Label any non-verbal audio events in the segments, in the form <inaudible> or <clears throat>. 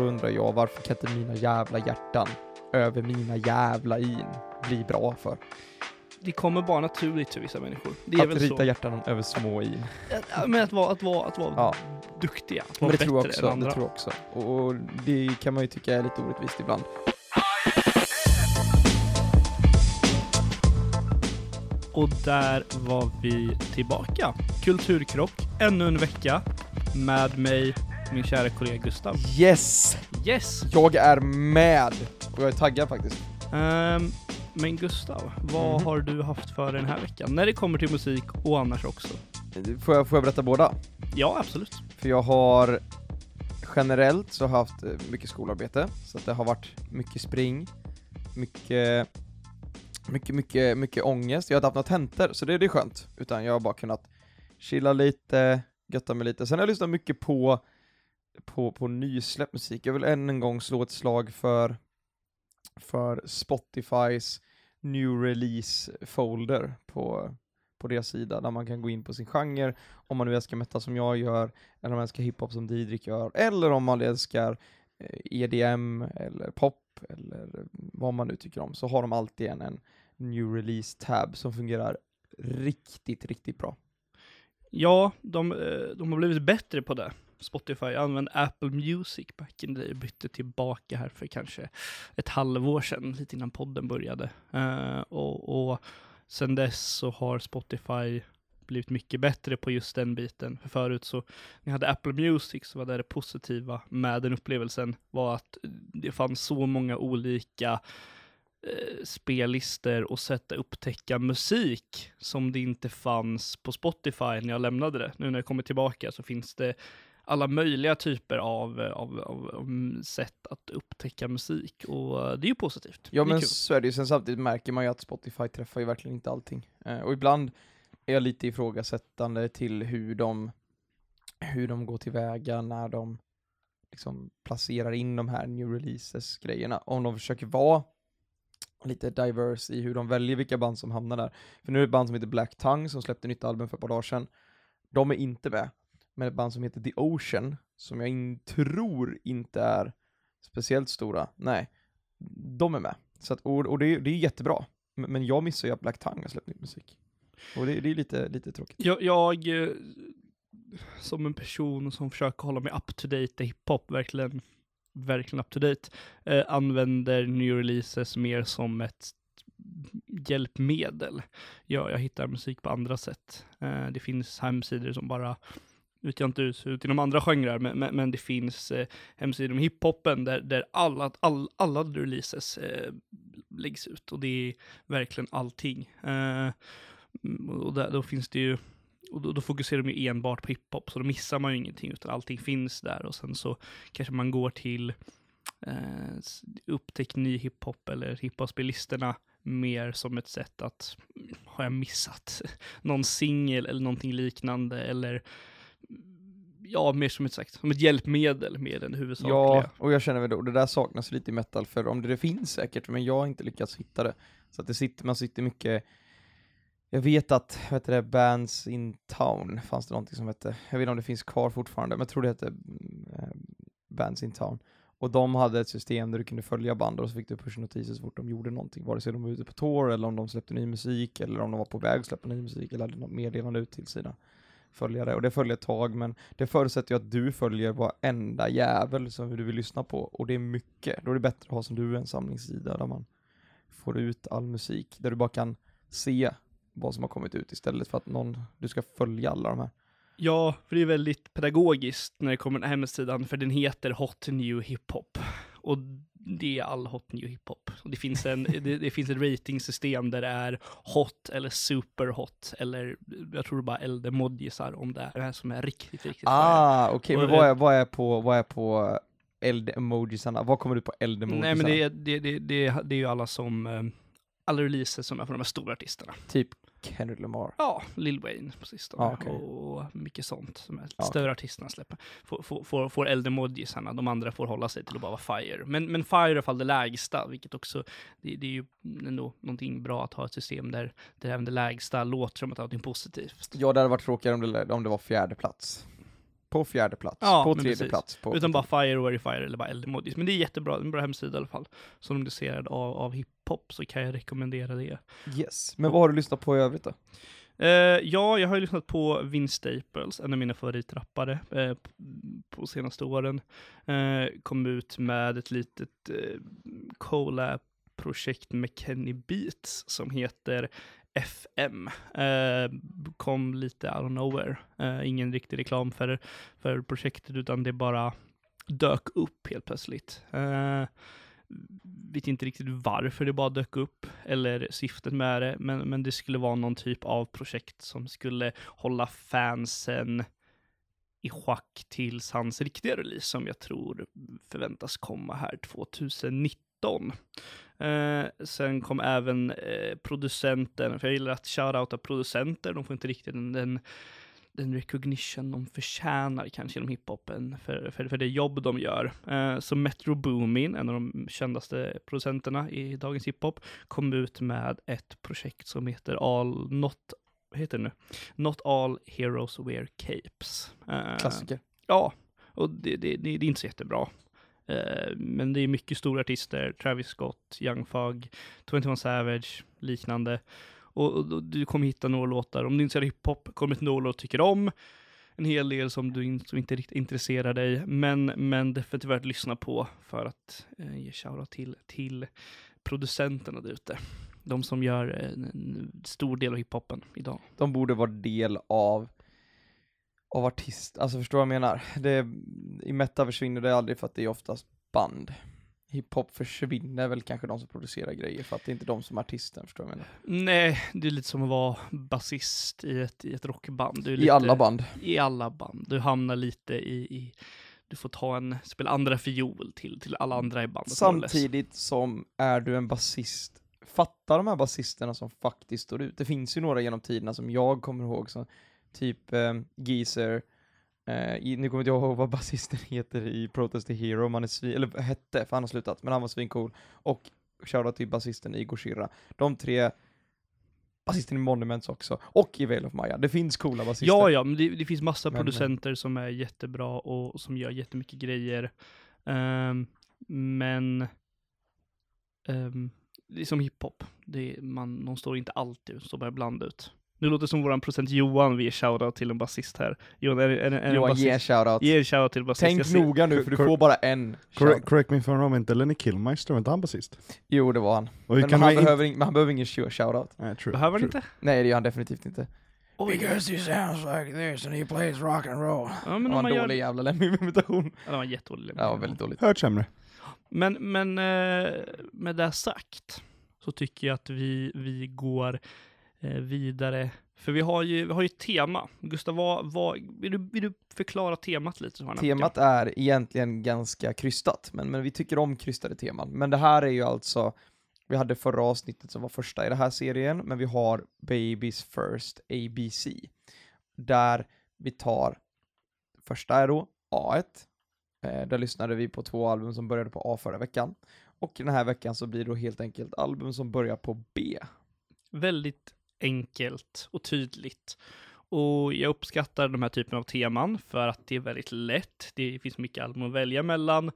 då undrar jag varför kan inte mina jävla hjärtan över mina jävla in bli bra för? Det kommer bara naturligt för vissa människor. Det är att väl rita så. hjärtan över små in. Men att vara, att vara, att vara Ja. duktiga, att Men vara det tror jag också, än andra. det tror jag också. Och det kan man ju tycka är lite orättvist ibland. Och där var vi tillbaka. Kulturkrock, ännu en vecka. Med mig, min kära kollega Gustav. Yes! Yes! Jag är med! Och jag är taggad faktiskt. Ehm, men Gustav, vad Mhm. har du haft för den här veckan? När det kommer till musik och annars också. Får jag, får jag berätta båda? Ja, absolut. För jag har generellt så haft eh, mycket skolarbete, så det har varit mycket spring, mycket, mycket, mycket, mycket ångest. Jag har inte haft några tentor, så det, det är skönt. Utan jag har bara kunnat chilla lite, götta mig lite. Sen har jag lyssnat mycket på, på, på nysläppt musik. Jag vill än en gång slå ett slag för, för Spotifys new release folder på, på deras sida, där man kan gå in på sin genre, om man nu älskar metal som jag gör, eller om man älskar hiphop som Didrik gör, eller om man älskar eh, EDM eller pop eller vad man nu tycker om, så har de alltid en, en new release tab som fungerar riktigt, riktigt bra. Ja, de, eh, de har blivit bättre på det. Spotify jag använde Apple Music back in the day och bytte tillbaka här för kanske ett halvår sedan, lite innan podden började. Uh, och, och sen dess så har Spotify blivit mycket bättre på just den biten. För förut så, när jag hade Apple Music så var det det positiva med den upplevelsen var att det fanns så många olika eh, spellistor och sätt att upptäcka musik som det inte fanns på Spotify när jag lämnade det. Nu när jag kommer tillbaka så finns det alla möjliga typer av, av, av, av sätt att upptäcka musik och eh, det är ju positivt. Ja är men kul. så är det ju, sen samtidigt märker man ju att Spotify träffar ju verkligen inte allting. Eh, och ibland är jag lite ifrågasättande till hur de, hur de går tillväga när de liksom placerar in de här new releases grejerna. Om de försöker vara lite diverse i hur de väljer vilka band som hamnar där. För nu är det ett band som heter Black Tongue som släppte nytt album för ett par dagar sedan. De är inte med med ett band som heter The Ocean, som jag in, tror inte är speciellt stora, nej, de är med. Så att, och, och det, är- det är jättebra. Men, jag missar ju att Black Tongue har släppt ny musik. Och det, det är lite, lite tråkigt. Jag, jag eh, som en person som försöker hålla mig up to date i hiphop, verkligen, verkligen up to date, eh, använder new releases mer som ett hjälpmedel. Ja, jag hittar musik på andra sätt. Eh, det finns hemsidor som bara vet jag inte hur det ser ut inom andra genrer, men, men, men det finns eh, hemsidor om hiphopen där, där alla, all, alla releases eh, läggs ut och det är verkligen allting. Eh, och där, då finns det ju, och då, då fokuserar de ju enbart på hiphop, så då missar man ju ingenting, utan allting finns där och sen så kanske man går till eh, upptäck ny hiphop eller hiphopspelisterna, mer som ett sätt att, mm, har jag missat <laughs> någon singel eller någonting liknande eller Mm, ja, mer som ett, sagt, som ett hjälpmedel mer än det huvudsakliga. Ja, och jag känner väl då, det där saknas lite i metal, för om det, det finns säkert, men jag har inte lyckats hitta det. Så att det sitter, man sitter mycket, jag vet att, vad heter det, Bands in Town, fanns det någonting som hette, jag vet inte om det finns kvar fortfarande, men jag tror det hette eh, Bands in Town. Och de hade ett system där du kunde följa band och så fick du pushnotiser så fort de gjorde någonting, vare sig de var ute på tour eller om de släppte ny musik eller om de var på väg att släppa ny musik eller hade något meddelande ut till sina följare. Och det följer ett tag, men det förutsätter ju att du följer varenda jävel som du vill lyssna på, och det är mycket. Då är det bättre att ha som du en samlingssida där man får ut all musik, där du bara kan se vad som har kommit ut istället för att någon, du ska följa alla de här. Ja, för det är väldigt pedagogiskt när det kommer den här hemsidan, för den heter Hot New Hiphop. Och det är all Hot New Hiphop. Det finns, en, <laughs> det, det finns ett ratingsystem där det är Hot eller Super Hot, eller jag tror det bara eldemojisar om det är som är riktigt, riktigt. Ah, okej, Och men vad är, vad är på, vad är på eld-emojisarna? Vad kommer ut på eld-emojisarna? Nej men det, är- det, det, det, det är ju alla som, eh, alla releaser som är från de här stora artisterna. Typ Kendrick Lamar. Ja, Lil Wayne på sistone Ja, okej. och mycket sånt som är Ja, större artisterna släpper. Får, får, får, får eldemojisarna, de andra får hålla sig till att bara vara Fire. Men, men Fire är i alla fall det lägsta, vilket också, det, det är ju ändå någonting bra att ha ett system där, där även det lägsta låter som att är någonting positivt. Ja, det hade varit tråkigare om det, om det var fjärde plats. på fjärde plats, Ja, på tredje precis. plats. På Utan bara Fire, Where Fire eller bara Eldemojis. Men det är jättebra, en bra hemsida i alla fall. Så om du är intresserad av, av hiphop så kan jag rekommendera det. Yes. Men vad har du lyssnat på i övrigt då? Eh, ja, jag har ju lyssnat på Vince Staples, en av mina favoritrappare eh, p- på senaste åren. Eh, kom ut med ett litet eh, collab-projekt med Kenny Beats som heter FM. Eh, kom lite out of nowhere. Eh, ingen riktig reklam för, för projektet, utan det bara dök upp helt plötsligt. Vet inte riktigt varför det bara dök upp, eller syftet med det, men, men det skulle vara någon typ av projekt som skulle hålla fansen i schack tills hans riktiga release, som jag tror förväntas komma här 2019. Eh, sen kom även eh, producenten, för jag gillar att shoutouta producenter, de får inte riktigt den, den den recognition de förtjänar kanske inom hiphopen för, för, för det jobb de gör. Eh, så Metro Boomin, en av de kändaste producenterna i dagens hiphop, kom ut med ett projekt som heter All Not, heter det nu? Not All Heroes Wear Capes. Eh, Klassiker. Ja, och det, det, det, det är inte så jättebra. Eh, men det är mycket stora artister, Travis Scott, Young Thug, 21 Savage, liknande. Och, och, och du kommer hitta några låtar, om du inte av hiphop, kommer det några låtar du tycker om. En hel del som du in, som inte riktigt intresserar dig, men, men definitivt värt att lyssna på för att eh, ge shoutout till, till producenterna där ute. De som gör eh, en, en stor del av hiphopen idag. De borde vara del av av artist, alltså förstår vad jag menar? Det, I meta försvinner det aldrig för att det är oftast band. Hiphop försvinner väl kanske de som producerar grejer för att det är inte de som är artisten, förstår du vad jag menar? Nej, det är lite som att vara basist i ett, i ett rockband. I lite, alla band. I alla band. Du hamnar lite i, i du får ta en, spela andra fiol till, till alla andra i bandet. Samtidigt som är du en basist, fatta de här basisterna som faktiskt står ut. Det finns ju några genom tiderna som jag kommer ihåg, som typ eh, Geezer, eh, i, nu kommer inte jag ihåg vad <laughs> basisten heter i Protest the Hero, man är svin, eller hette, för han har slutat, men han var svincool. Och shoutout till basisten Igor Shirra. De tre, basisten i Monuments också, och i Veil of Maya. Det finns coola basister. Ja, ja, men det, det finns massa Men- producenter som är jättebra och som gör jättemycket grejer. Ehm, men um, det är som hiphop. Det är, man, de står inte alltid ut, de står bara ibland ut. Nu låter det som våran procent Johan vi ger shoutout till en basist här. Johan, är, är, är, Johan, basist? ge en shoutout. Ge en shoutout till basist. Tänk noga nu, för du får bara en Correct, correct me if I'm wrong, inte Lenny Killmeister, var inte han basist? Jo, det var han. Men, han, behöver men han behöver ingen sh- shoutout. Nej, true, Behöver han inte? Nej, det gör han definitivt inte. Oj. he sounds like this and he plays rock and roll. Ja, men det var en man gör... dålig jävla Lemmy-imitation. <laughs> Ja, det var jättedålig. Ja, väldigt dåligt. Hört sämre. Men, men eh, med det sagt så tycker jag att vi, vi går vidare. För vi har ju, vi har ju ett tema. Gustav, vad, vad, vill, du, vill du förklara temat lite? Här Temat är egentligen ganska krystat, men, men vi tycker om krystade teman. Men det här är ju alltså, vi hade förra avsnittet som var första i den här serien, men vi har Babies First ABC. Där vi tar, första är då A1, eh, där lyssnade vi på två album som började på A förra veckan. Och den här veckan så blir det då helt enkelt album som börjar på B. Väldigt enkelt och tydligt. Och jag uppskattar de här typen av teman för att det är väldigt lätt. Det finns mycket album att välja mellan.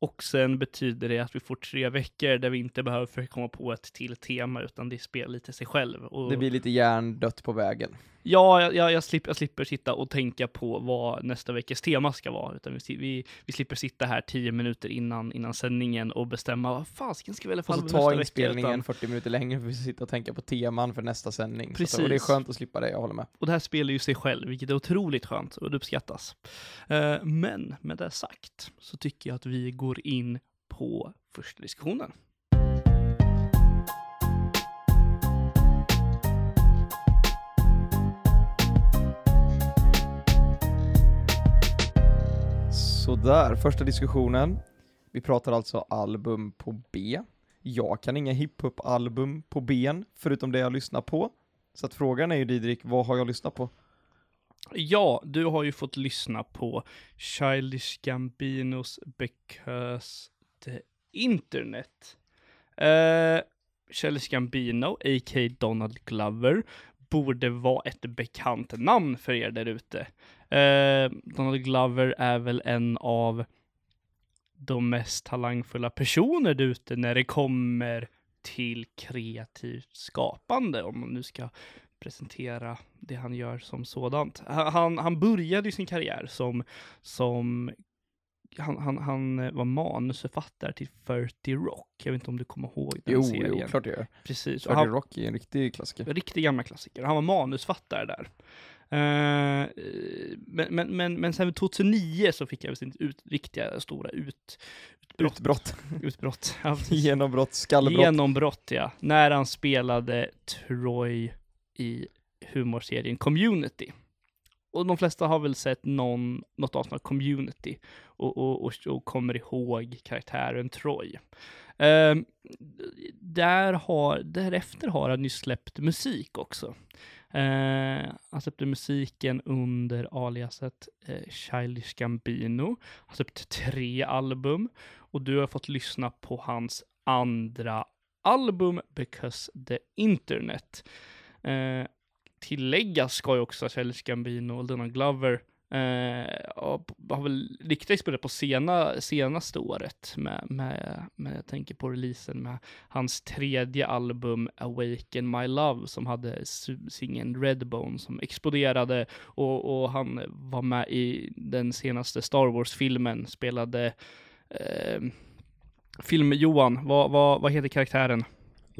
Och sen betyder det att vi får tre veckor där vi inte behöver försöka komma på ett till tema, utan det spelar lite sig själv. Och Det blir lite hjärndött på vägen. Ja, jag, jag, jag, slipper, jag slipper sitta och tänka på vad nästa veckas tema ska vara, utan vi, vi, vi slipper sitta här tio minuter innan, innan sändningen och bestämma vad fasiken ska vi välja för Och så ta vecka. inspelningen Utan, 40 minuter längre för att sitta och tänka på teman för nästa sändning. Så att, och det är Precis. skönt att slippa det, jag håller med. och det här spelar ju sig själv, vilket är otroligt skönt och det uppskattas. Eh, men med det sagt så tycker jag att vi går in på första diskussionen. Sådär, första diskussionen. Vi pratar alltså album på B. Jag kan inga hiphop-album på B, förutom det jag lyssnar på. Så att frågan är ju Didrik, vad har jag lyssnat på? Ja, du har ju fått lyssna på Childish Gambinos Because the Internet. Uh, Childish Gambino, a.k.a. Donald Glover, borde vara ett bekant namn för er där ute. Eh, Donald Glover är väl en av de mest talangfulla personer där ute när det kommer till kreativt skapande, om man nu ska presentera det han gör som sådant. Han, han, började ju sin karriär som, som han, han, han var manusförfattare till 30 Rock. Jag vet inte om du kommer ihåg den Jo, serien? jo, klart jag gör. Precis. Och 30 han, Rock är en riktig klassiker. en riktig gamla klassiker. Han var manusfattare där. Eh, men, men, men, men sen 2009 så fick jag sin ut, riktiga stora ut, utbrott. Utbrott, <laughs> utbrott. Ja, <laughs> genombrott, skallbrott. Genombrott, ja. När han spelade Troy i humorserien Community. Och de flesta har väl sett någon, något avsnitt av Community och, och, och, och kommer ihåg karaktären Troy. Ehm, där har, därefter har han ju släppt musik också. Eh, han släppte musiken under aliaset eh, Childish Gambino. Han släppte tre album och du har fått lyssna på hans andra album, Because the Internet. Eh, tilläggas ska ju också Childish Gambino och Lena Glover eh, har har väl riktigt exploderat på sena, senaste året med, med, med, jag tänker på releasen med hans tredje album Awaken My Love som hade singeln Redbone som exploderade och, och han var med i den senaste Star Wars-filmen, spelade eh, Film-Johan, vad, vad, vad heter karaktären?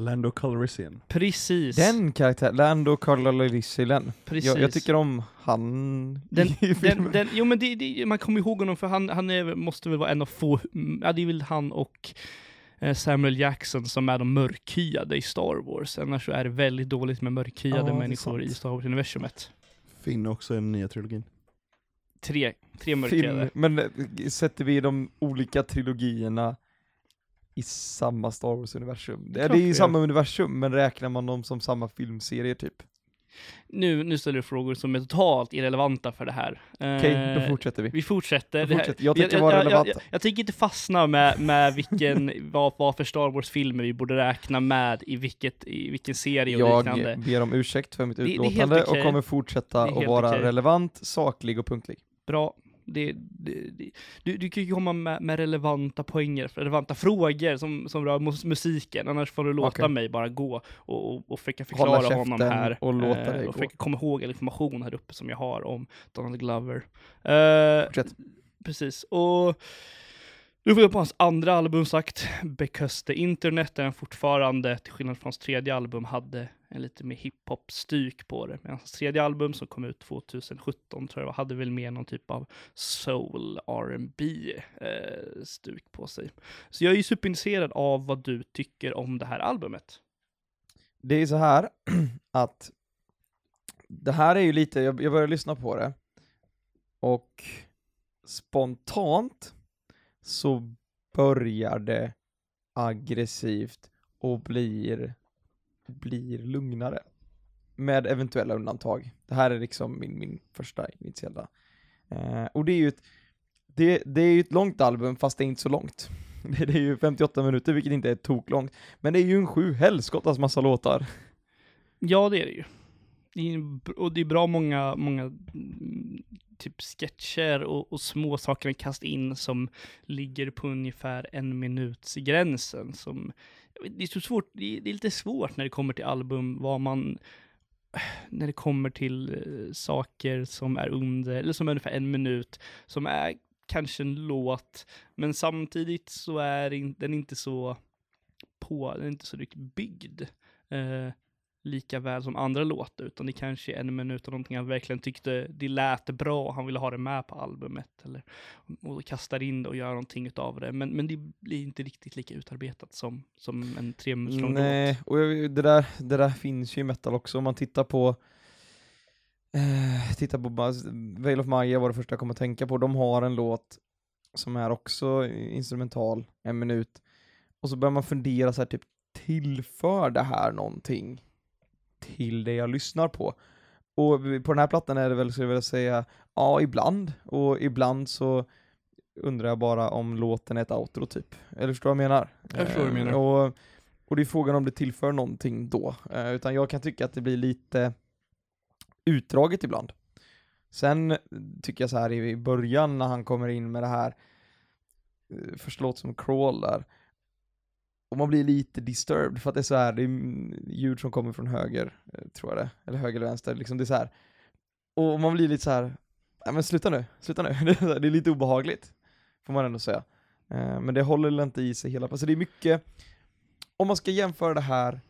Lando Calrissian. Precis. Den karaktären, Lando Calrissian. Precis. Jag, jag tycker om han Den, <laughs> i den, filmen. den, jo men det, det, man kommer ihåg honom för han, han är, måste väl vara en av få, ja det är väl han och eh, Samuel Jackson som är de mörkhyade i Star Wars. Annars så är det väldigt dåligt med mörkhyade Ja, människor i Star Wars-universumet. Finn också i den nya trilogin. Tre, tre mörkhyade. Men eh, sätter vi de olika trilogierna i samma Star Wars-universum? Det, det är ju samma universum, men räknar man dem som samma filmserie typ? Nu, nu ställer du frågor som är totalt irrelevanta för det här. Okej, då Eh, fortsätter vi. Vi fortsätter. Det fortsätter. Jag tänker vara jag, jag, relevant. jag, jag tänker inte fastna med, med vilken, <laughs> vad, vad för Star Wars-filmer vi borde räkna med i, vilket, i vilken serie och liknande. Jag ber om ursäkt för mitt Det- det utlåtande okej. och kommer fortsätta Det att vara okej. relevant, saklig och punktlig. Bra. Det, det, det, du, du kan ju komma med, med relevanta poänger, relevanta frågor som, som rör mus- musiken, annars får du låta Okej. mig bara gå och, och, och försöka förklara honom här. och låta eh, dig och gå. försöka komma ihåg all information här uppe som jag har om Donald Glover. Eh. Precis, och nu får jag på hans andra album sagt, Because the Internet, där han fortfarande, till skillnad från hans tredje album, hade en lite mer hiphop-stuk på det. Men hans tredje album som kom ut 2017 tror jag var, hade väl mer någon typ av soul R&B eh, stuk på sig. Så jag är ju superintresserad av vad du tycker om det här albumet. Det är så här <clears throat> att det här är ju lite, jag, jag började lyssna på det och spontant så börjar det aggressivt och blir, blir lugnare. Med eventuella undantag. Det här är liksom min, min första initiala. Eh, och det är ju ett, det, det är ju ett långt album fast det är inte så långt. Det, <laughs> det är ju 58 minuter vilket inte är toklångt. Men det är ju en sju helskottas massa låtar. Ja, det är det ju. Det är, och det är bra många, många mm, typ sketcher och, och små saker man kasta in som ligger på ungefär en minuts gränsen. Som, det är så svårt, det är, det är lite svårt när det kommer till album, vad man, <sighs> när det kommer till eh, saker som är under, eller som är ungefär en minut, som är kanske en låt, men samtidigt så är den inte så på, den är inte så riktigt byggd. Eh, Lika väl som andra låtar, utan det kanske är en minut av någonting han verkligen tyckte det lät bra och han ville ha det med på albumet. Eller, och kastar in det och gör någonting utav det. Men, men det blir inte riktigt lika utarbetat som, som en tre minuter lång Nej, låt. och det där, det där finns ju i metal också, om man tittar på eh, tittar på Veil of Maya var det första jag kom att tänka på, de har en låt som är också instrumental, en minut, och så börjar man fundera så här typ, tillför det här någonting till det jag lyssnar på? Och på den här plattan är det väl, skulle jag vilja säga, ja ibland, och ibland så undrar jag bara om låten är ett outro typ. Eller förstår du vad jag menar? Jag förstår vad du Eh, menar. Och, och det är frågan om det tillför någonting då. Eh, utan jag kan tycka att det blir lite utdraget ibland. Sen tycker jag så här i början när han kommer in med det här, eh, första låt som crawl där, och man blir lite disturbed för att det är så här, det är ljud som kommer från höger, eh, tror jag det, eller höger eller vänster, liksom det är så här. Och man blir lite så här, nej men sluta nu, sluta nu, <laughs> det är, det är lite obehagligt, får man ändå säga. Eh, men det håller inte i sig hela, alltså det är mycket, om man ska jämföra det här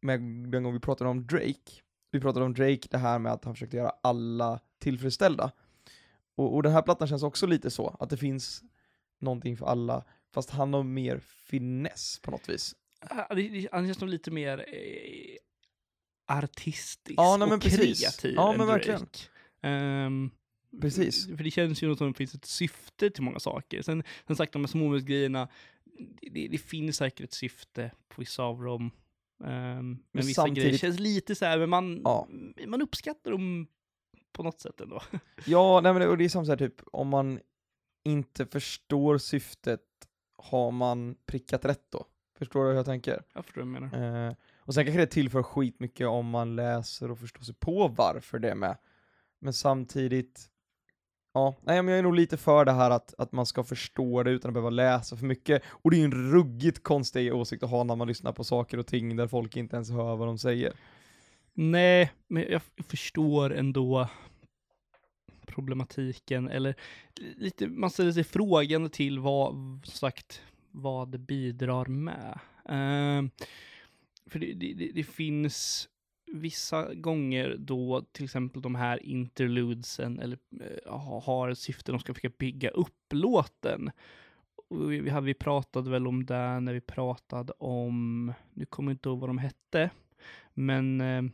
med den gång vi pratade om Drake, vi pratade om Drake, det här med att han försökte göra alla tillfredsställda. Och, och den här plattan känns också lite så, att det finns någonting för alla, fast han har mer finess på något vis. Ah, Han känns nog lite mer eh, artistisk Ja, nej, och precis. kreativ Ja, än men Drake. Ehm, Precis. För det känns ju som det finns ett syfte till många saker. Sen, som sagt, de här småmusgrejerna, det, det, finns säkert ett syfte på vissa av dem. Ehm, men Men vissa grejer samtidigt- känns lite så här, men man, Ja. man uppskattar dem på något sätt ändå. Ja, nej men det, och det är som så här typ, om man inte förstår syftet, har man prickat rätt då? Förstår du hur jag tänker? Jag förstår vad du menar. Eh, och sen kanske det tillför skitmycket om man läser och förstår sig på varför det är med. Men samtidigt, ja, nej men jag är nog lite för det här att, att man ska förstå det utan att behöva läsa för mycket. Och det är ju en ruggigt konstig åsikt att ha när man lyssnar på saker och ting där folk inte ens hör vad de säger. Nej, men jag förstår ändå problematiken, eller lite, man ställer sig frågan till vad, som sagt, vad det bidrar med. Uh, för det, det, det, det finns vissa gånger då till exempel de här interludesen eller uh, har ett syfte, de ska försöka bygga upp låten. Vi, vi, vi pratade väl om det när vi pratade om, nu kommer jag inte ihåg vad de hette, men uh,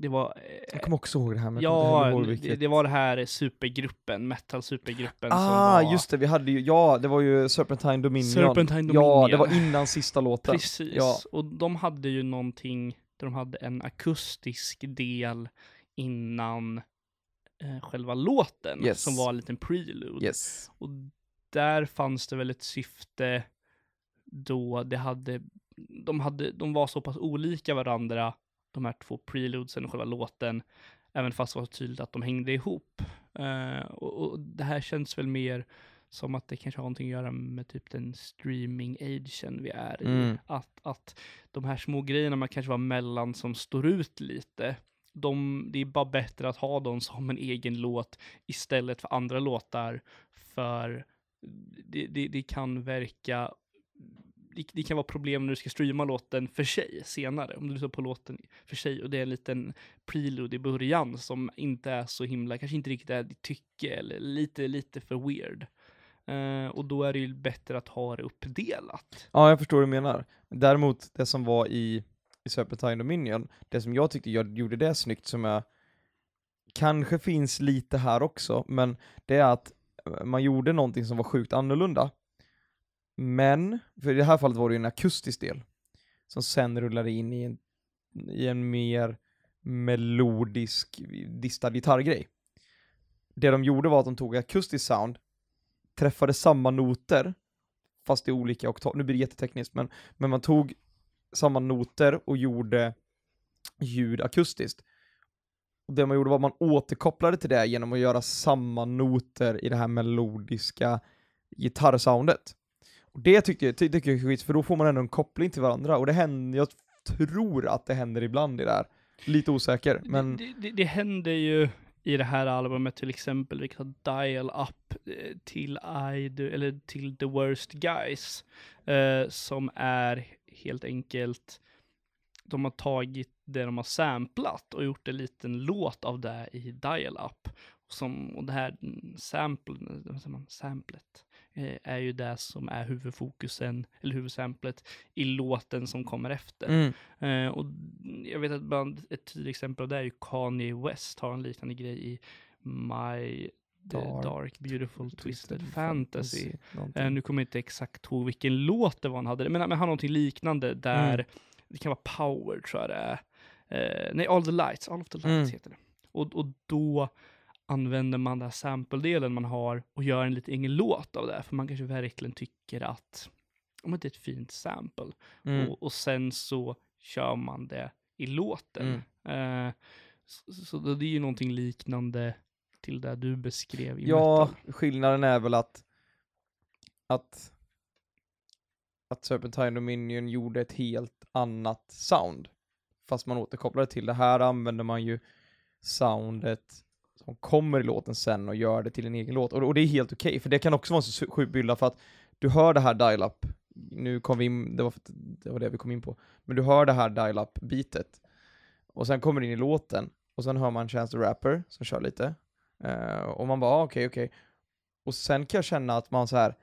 det var... eh, Jag kommer också ihåg det här men inte Ja, det, vilket. det var det här supergruppen, metal-supergruppen Ah, var... just det, vi hade ju, ja, det var ju Serpentine Dominion. Serpentine Ja, Dominion. det var innan sista låten. Precis, Ja. och de hade ju någonting där de hade en akustisk del innan eh, själva låten, Yes. som var en liten prelude. Yes. Och där fanns det väl ett syfte då det hade, de hade, de var så pass olika varandra, de här två preludesen och själva låten, även fast det var tydligt att de hängde ihop. Eh, och, och det här känns väl mer som att det kanske har någonting att göra med typ den streaming-agen vi är i. Mm. Att, att de här små grejerna man kanske var mellan som står ut lite, de, det är bara bättre att ha dem som en egen låt istället för andra låtar, för det, det, det kan verka det, det kan vara problem när du ska streama låten för sig senare, om du lyssnar på låten för sig och det är en liten prelude i början som inte är så himla, kanske inte riktigt är ditt tycke eller lite, lite för weird. Uh, och då är det ju bättre att ha det uppdelat. Ja, jag förstår vad du menar. Däremot, det som var i, i Serpentine Dominion, det som jag tyckte jag gjorde det snyggt, som jag kanske finns lite här också, men det är att eh, man gjorde någonting som var sjukt annorlunda. Men, för i det här fallet var det ju en akustisk del, som sen rullade in i en, i en mer melodisk, distad gitarrgrej. Det de gjorde var att de tog akustisk sound, träffade samma noter, fast i olika oktav, nu blir det jättetekniskt, men, men man tog samma noter och gjorde ljud akustiskt. Och det man gjorde var att man återkopplade till det genom att göra samma noter i det här melodiska gitarrsoundet. Det tyckte jag, ty- tycker jag är skit, för då får man ändå en koppling till varandra, och det händer, jag tror att det händer ibland i det här. Lite osäker, men Det, det, det händer ju i det här albumet till exempel, vilket har Dial Up eh, till I, do, eller till The Worst Guys, eh, som är helt enkelt, de har tagit det de har samplat och gjort en liten låt av det i Dial Up. Som, och det här sample, samplet är ju det som är huvudfokusen, eller huvudsamplet, i låten som kommer efter. mm, Eh, och jag vet att bland, ett tydligt exempel av det är ju Kanye West har en liknande grej i My Dark, Dark, Dark Beautiful Twisted, Fantasy. någonting. Eh, nu kommer jag inte exakt ihåg vilken låt det var han hade, men, men han har någonting liknande där, Mm. det kan vara Power tror jag det är. Eh, nej, All the Lights, All of the Lights Mm. heter det. Och, och då använder man den här sample-delen man har och gör en lite egen låt av det, för man kanske verkligen tycker att om det är ett fint sample. Mm. Och, och sen så kör man det i låten. Mm. Eh, så, så det är ju någonting liknande till det du beskrev i Ja, metal. skillnaden är väl att att att Serpentine Dominion gjorde ett helt annat sound. Fast man återkopplade till det här använder man ju soundet som kommer i låten sen och gör det till en egen låt. Och, och det är helt okej, för det kan också vara så sjuk bild, bylda för att du hör det här dial-up, nu kom vi in, det var, det var det vi kom in på, men du hör det här dial-up bitet och sen kommer det in i låten och sen hör man Chance the Rapper som kör lite uh, och man bara ah, okej okej. Och sen kan jag känna att man så här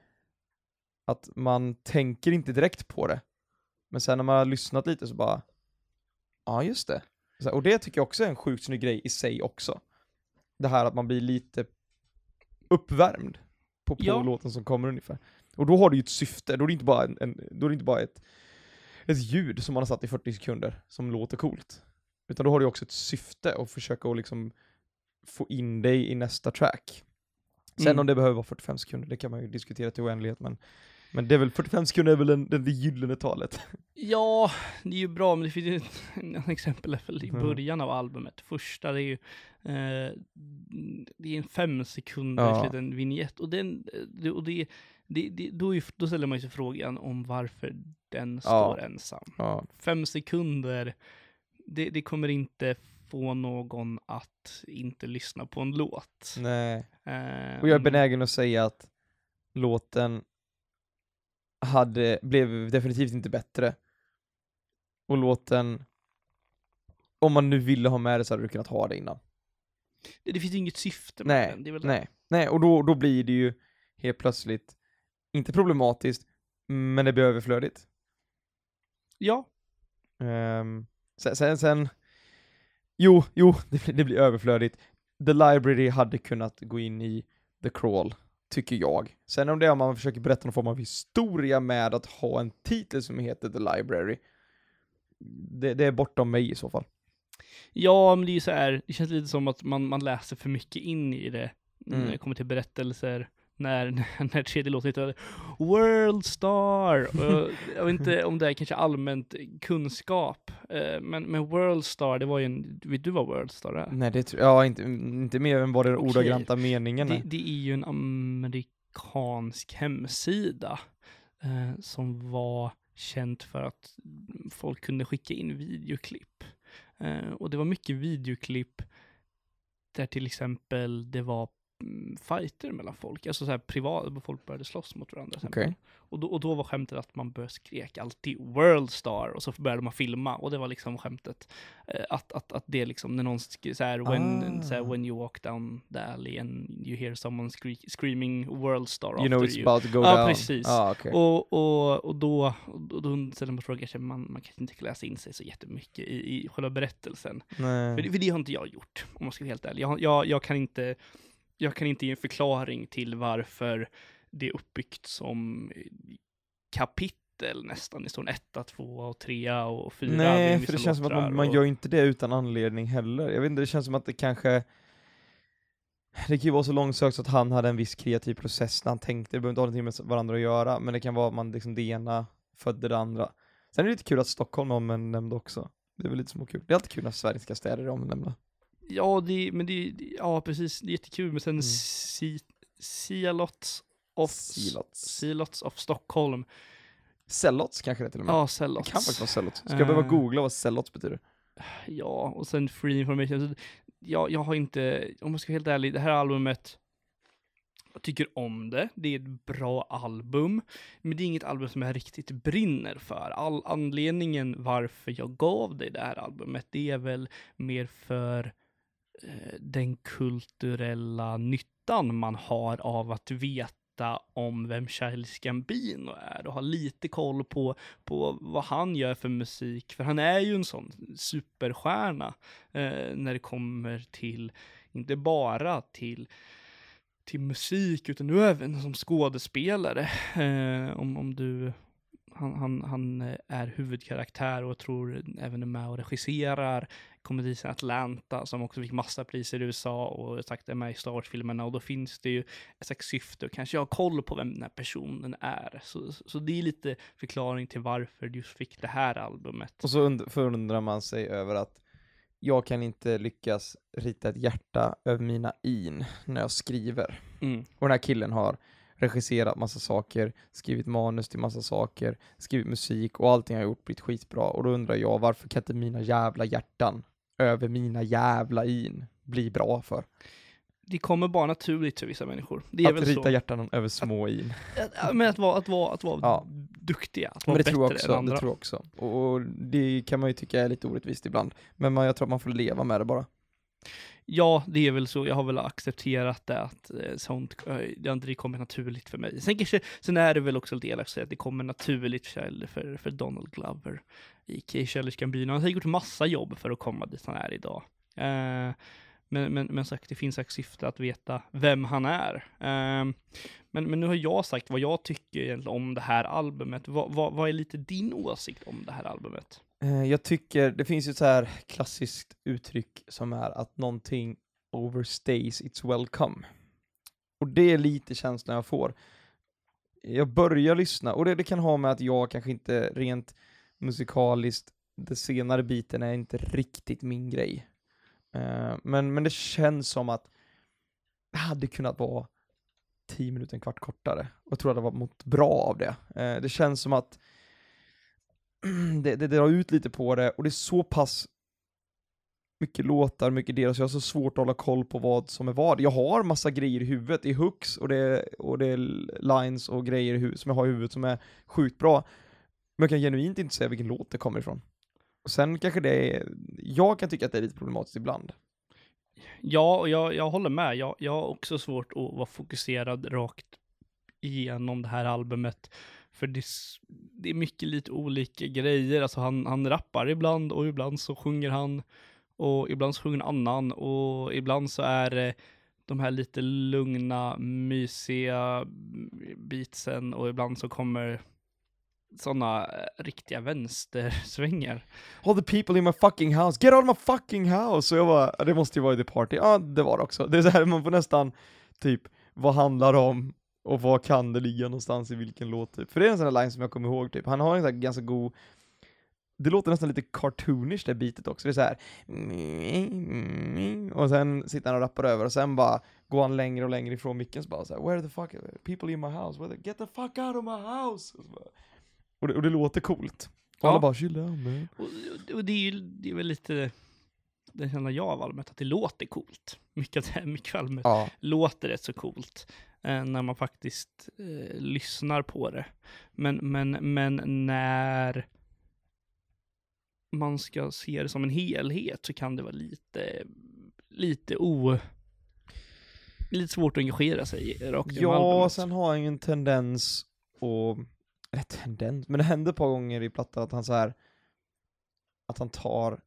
att man tänker inte direkt på det men sen när man har lyssnat lite så bara ja just det. Här, och det tycker jag också är en sjukt snygg grej i sig också det här att man blir lite uppvärmd på, på Ja. låten som kommer ungefär och då har det ju ett syfte, då är det inte bara, en, en, då är det inte bara ett, ett ljud som man har satt i 40 sekunder som låter coolt utan då har det ju också ett syfte att försöka att liksom få in dig i nästa track. Sen Mm. om det behöver vara 45 sekunder, det kan man ju diskutera till oändlighet, men, men det är väl 45 sekunder är väl den, den, det gyllene talet. Ja, det är ju bra, men det finns ju ett exempel i början av albumet. Första, det är ju eh, det är en fem sekunders Ja. liten vignett och den, det- och det, det, det, då, är, då ställer man sig frågan om varför den står ensam. Ja, Fem sekunder, det, det kommer inte få någon att inte lyssna på en låt. nej. Eh, Och jag är benägen att säga att låten hade, blev definitivt inte bättre. Och låten, om man nu ville ha med det så hade du kunnat ha det innan. det, det finns inget syfte med Nej, den. Det är väl det. nej, nej, och då, då blir det ju helt plötsligt, inte problematiskt, men det blir överflödigt. Ja, Um, sen, sen, sen, jo, jo, <laughs> det, det blir överflödigt. The Library hade kunnat gå in i The Crawl, tycker jag. Sen om det är om man försöker berätta någon form av historia med att ha en titel som heter The Library, det, det är bortom mig i så fall. Ja, men det är ju så här, det känns lite som att man, man läser för mycket in i det Mm. när det kommer till berättelser. När, <laughs> när tredje låten heter World Star. Och jag vet inte om det är kanske allmänt kunskap, eh, men, men World Star, det var ju en, vet du vad World Star är? Nej, det tror jag inte, inte mer än vad den ordagranta meningen Det, är. det är ju en amerikansk hemsida eh, som var känt för att folk kunde skicka in videoklipp. Eh, och det var mycket videoklipp där till exempel det var fighter mellan folk, alltså så här privat, folk började slåss mot varandra. Okej. Och, då, och då var skämtet att man började skrek alltid World Star och så började man filma och det var liksom skämtet. Eh, att, att, att det liksom, när någon så här, when, Ah. så här, when you walk down the alley and you hear someone scre- screaming World Star You after know it's you. about to go Ja, down. precis. Ah, okej. Och, och, och då, och då ställer man frågan, man, man kanske inte kan läsa in sig så jättemycket i, i själva berättelsen. För, för det har inte jag gjort, om man ska vara helt ärlig. Jag, jag, jag, kan inte, jag kan inte ge en förklaring till varför det är uppbyggt som kapitel nästan. Det står en etta, tvåa och trea och fyra. Nej, för det känns som att man, man och- gör inte det utan anledning heller. Jag vet inte, det känns som att det kanske det kan ju vara så långsökt så att han hade en viss kreativ process när han tänkte, det behöver inte ha någonting med varandra att göra, men det kan vara att man liksom det ena födde det andra. Sen är det lite kul att Stockholm är omnämnd också. Det är väl lite småkul. Det är alltid kul när svenska städer är omnämnda. Ja, det, men det, det- ja precis, det är jättekul. Men sen Mm. si, Sialots of, Silots. Silots of Stockholm. Sellots kanske det till och med. Ja, det Celots. kan faktiskt vara Sellots. Ska jag behöva Eh. googla vad Sellots betyder? Ja, och sen Free Information. Så jag, jag har inte, om jag ska vara helt ärlig, det här albumet, jag tycker om det. Det är ett bra album, men det är inget album som jag riktigt brinner för. All anledningen varför jag gav dig det här albumet, det är väl mer för Eh, den kulturella nyttan man har av att veta om vem Childish Gambino är och ha lite koll på, på vad han gör för musik. För han är ju en sån superstjärna eh, när det kommer till, inte bara till till musik, utan nu även som skådespelare. Eh, om, om du, han, han, han eh, är huvudkaraktär och jag tror även är med och regisserar komediserien Atlanta som också fick massa priser i USA och sagt är med i Star Wars-filmerna och då finns det ju ett slags syfte och kanske jag har koll på vem den här personen är. Så, så det är lite förklaring till varför du just fick det här albumet. Och så und- förundrar man sig över att jag kan inte lyckas rita ett hjärta över mina in när jag skriver. Mm. Och den här killen har regisserat massa saker, skrivit manus till massa saker, skrivit musik och allting har gjort blivit skitbra. Och då undrar jag varför kan inte mina jävla hjärtan över mina jävla in bli bra för? Det kommer bara naturligt för vissa människor. Det är Att väl rita så. hjärtan över små in. Men att vara, att vara, att vara Ja. duktiga, att Men vara det bättre tror jag än också, andra. det tror jag också. Och och det kan man ju tycka är lite orättvist ibland. Men man, jag tror att man får leva med det bara. Ja, det är väl så. Jag har väl accepterat det att eh, sånt, eh, det har inte kommit naturligt för mig. Sen, kanske, sen är det väl också lite elakt att säga att det kommer naturligt för, för, Donald Glover i Childish Gambino. Han har gjort massa jobb för att komma dit han är idag. Eh, men, men, men sagt, det finns ett syfte att veta vem han är. Eh, men, men nu har jag sagt vad jag tycker egentligen om det här albumet. Vad, vad, vad är lite din åsikt om det här albumet? Eh, jag tycker, det finns ju ett så här klassiskt uttryck som är att någonting overstays its welcome. Och det är lite känslan jag får. Jag börjar lyssna, och det, det kan ha med att jag kanske inte rent musikaliskt, den senare biten är inte riktigt min grej. Uh, men, men det känns som att det hade kunnat vara 10 minuter, en kvart kortare. Och jag tror att det var mått bra av det. Uh, det känns som att <clears throat> det, det drar ut lite på det och det är så pass mycket låtar, mycket delar, så jag har så svårt att hålla koll på vad som är vad. Jag har massa grejer i huvudet, det är hooks och det är, och det är lines och grejer som jag har i huvudet som är sjukt bra. Men jag kan genuint inte säga vilken låt det kommer ifrån. Och sen kanske det är, jag kan tycka att det är lite problematiskt ibland. Ja, och jag, jag håller med. Jag, jag har också svårt att vara fokuserad rakt igenom det här albumet. För det, det är mycket lite olika grejer. Alltså han, han rappar ibland och ibland så sjunger han och ibland så sjunger en annan och ibland så är det de här lite lugna, mysiga beatsen och ibland så kommer sådana eh, riktiga vänstersvängar. All the people in my fucking house, get out of my fucking house! Och jag bara, det måste ju vara i The Party. Ja, det var det också. Det är så här, man får nästan, typ, vad handlar det om? Och var kan det ligga någonstans i vilken låt typ? För det är en sån här line som jag kommer ihåg typ, han har en sån här ganska god det låter nästan lite cartoonish det bitet också, det är så här. och sen sitter han och rappar över och sen bara går han längre och längre ifrån micken så bara så här, where the fuck, people in my house, where the, get the fuck out of my house! Och, bara, och, det, och det låter coolt. Och Ja. alla bara chill down man. Och, och det är ju det är väl lite den känslan jag av albumet, att det låter coolt. Mycket, av det här- mycket av albumet Ja. låter rätt så coolt när man faktiskt eh, lyssnar på det. Men, men, men när man ska se det som en helhet så kan det vara lite, lite o... Lite svårt att engagera sig i rakt Ja, sen har han ju en tendens och eller tendens, men det händer ett par gånger i plattan att han så här att han tar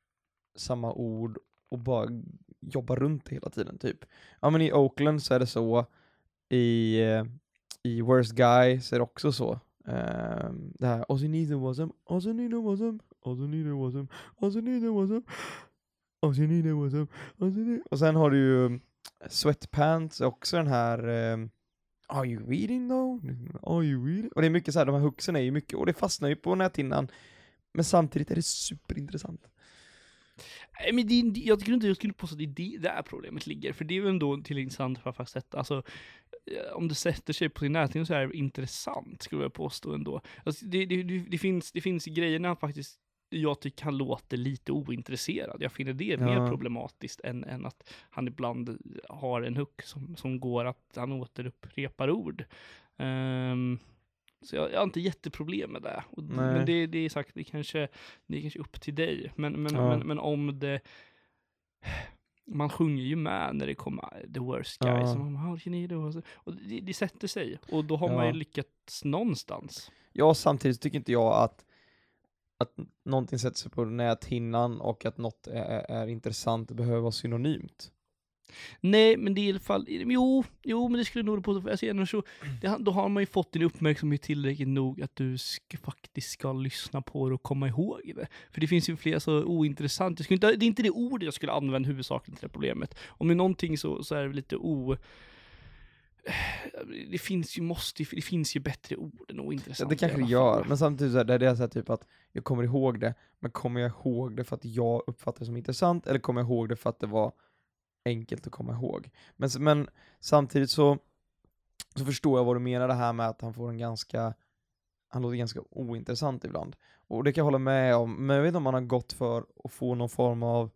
samma ord och bara jobbar runt det hela tiden typ. Ja men i Oakland så är det så, i, eh, i Worst Guy så är det också så. Um, det här, Ozzy you needed was him, all you needed was him, all you needed was him, Ozzy you was him, all you was him. Och sen har du ju mm, Sweatpants, också den här um, Are you reading though? Are you reading? Och det är mycket så här, de här hooksen är ju mycket, och det fastnar ju på näthinnan, men samtidigt är det superintressant. Nej, men det, jag tycker inte jag skulle påstå att det är det där problemet ligger, för det är väl ändå till intressant för att faktiskt sätta, alltså eh, om det sätter sig på sin näthinna så är det intressant, skulle jag påstå ändå. Alltså, det, det, det, finns, det finns grejer när han faktiskt, jag tycker han låter lite ointresserad. Jag finner det mer Ja. problematiskt än, än att han ibland har en hook som, som går att han återupprepar ord. Ehm, så jag, jag har inte jätteproblem med det. Och, men det, det är sagt, det kanske, det är kanske upp till dig. Men, men, Ja. men, men om det... Man sjunger ju med när det kommer the worst guy. Ja. Så man, how can you do? Och det, det sätter sig. Och då har man Ja. ju lyckats någonstans. Ja, samtidigt tycker inte jag att, att någonting sätter sig på näthinnan och att något är, är, är intressant behöver vara synonymt. Nej, men det är i alla fall, jo, jo, men det skulle nog på, alltså, annars så, det, då har man ju fått din uppmärksamhet tillräckligt nog att du ska, faktiskt ska lyssna på det och komma ihåg det. För det finns ju flera så ointressanta, jag skulle inte, det är inte det ordet jag skulle använda huvudsakligen till det problemet. Om det är någonting så, så är det lite o... det finns ju, måste, det finns ju bättre ord än Ja, ointressant. det i kanske det gör, men samtidigt så här, det är det så här typ att jag kommer ihåg det, men kommer jag ihåg det för att jag uppfattar det som intressant, eller kommer jag ihåg det för att det var enkelt att komma ihåg? Men, men samtidigt så, så förstår jag vad du menar det här med att han får en ganska, han låter ganska ointressant ibland. Och det kan jag hålla med om, men jag vet inte om han har gått för att få någon form av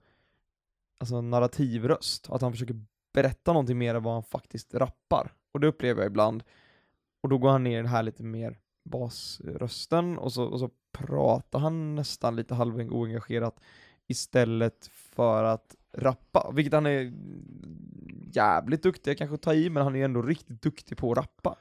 alltså narrativröst, att han försöker berätta någonting mer än vad han faktiskt rappar. Och det upplever jag ibland. Och då går han ner i den här lite mer basrösten och så, och så pratar han nästan lite halv oengagerat istället för att rappa, vilket han är jävligt duktig, jag kanske tar i, men han är ändå riktigt duktig på att rappa.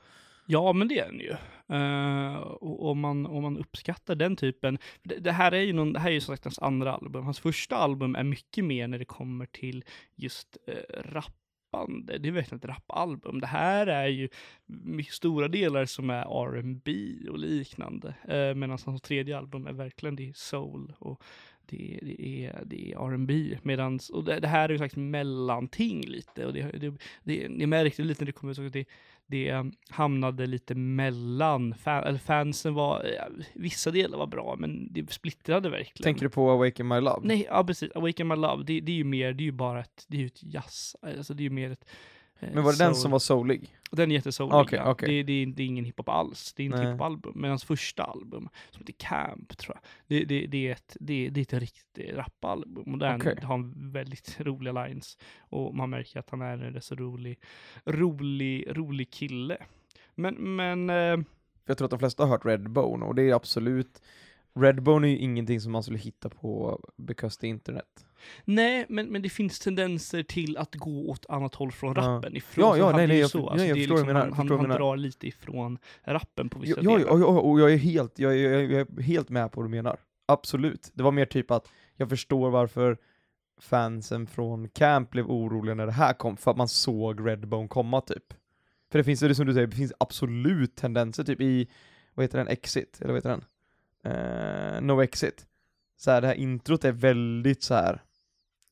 Ja, men det är den ju. Uh, och om man, om man uppskattar den typen, det, det här är ju någon, det här är ju som sagt hans andra album. Hans första album är mycket mer när det kommer till just uh, rappande. Det är verkligen ett rappalbum. Det här är ju mycket stora delar som är R&B och liknande. Eh, uh, Medan hans tredje album är verkligen det soul och det, det är, det är R&B medans, och det, det här är ju slags mellanting lite och det, det, det, det märkte lite när det kom ut att det, det hamnade lite mellan, fan, eller fansen var, eh, vissa delar var bra men det splittrade verkligen. Tänker du på Awaken My Love? Nej, ja precis, Awaken My Love, det, det är ju mer, det är ju bara ett, det är ju ett jazz, alltså det är ju mer ett Men var det den soul- som var soulig? den är jättesoulig, Okej, ja. okej. Det, det, är- det är ingen hiphop alls. Det är inte hiphop-album. Men hans första album, som heter Camp, tror jag, det, det, det, är, ett, det, det är ett riktigt rapalbum. Och den Okej. har väldigt <laughs> roliga lines. Och man märker att han är en rätt så rolig, rolig, rolig kille. Men, men, eh, För jag tror att de flesta har hört Redbone, och det är absolut Redbone är ju ingenting som man skulle hitta på the Internet. Nej, men, men det finns tendenser till att gå åt annat håll från Ja. rappen. Ifrån, Ja, ja, nej, nej, ju jag- så. nej, Alltså, jag det är förstår du menar, han, jag han, förstår han menar. drar lite ifrån rappen på vissa Ja, ja, delar. ja, och jag är helt, jag är, jag, är, jag helt med på vad du menar. Absolut. Det var mer typ att jag förstår varför fansen från Camp blev oroliga när det här kom, för att man såg Redbone komma typ. För det finns, det som du säger, det finns absolut tendenser typ i, vad heter den, Exit, eller vad heter den? Eh, no Exit. Så här, det här introt är väldigt så här.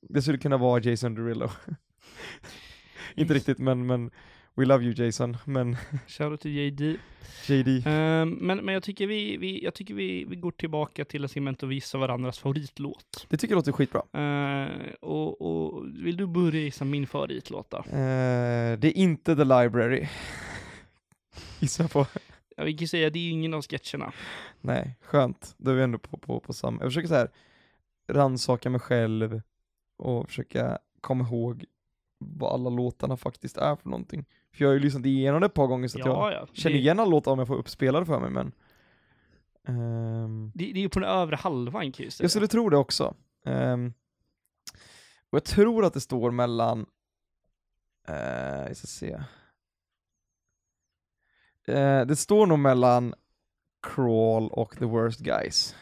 Det skulle kunna vara Jason Derulo. <laughs> Inte riktigt, men, men We love you Jason, men <laughs> Shoutout till JD. JD. Ehm, men, men jag tycker, vi, vi, jag tycker vi, vi går tillbaka till en segment och visar varandras favoritlåt. Det tycker jag låter skitbra. Ehm, och, och vill du börja gissa min favoritlåt då? Eh, det är inte The Library. <laughs> Gissa på. Jag vill ju säga, det är ingen av sketcherna. Nej, skönt. Då är vi ändå på, på, på samma. Jag försöker så här rannsaka mig själv och försöka komma ihåg vad alla låtarna faktiskt är för någonting. För jag har ju lyssnat igenom det ett par gånger så att jag Ja, ja. känner Det, igen alla låtar om jag får uppspelade för mig, men... ehm, det, det är ju på den övre halvan kan jag skulle tro det också. Ehm, och jag tror att det står mellan... Uh, jag ska se. Eh, det står nog mellan Crawl och The Worst Guys.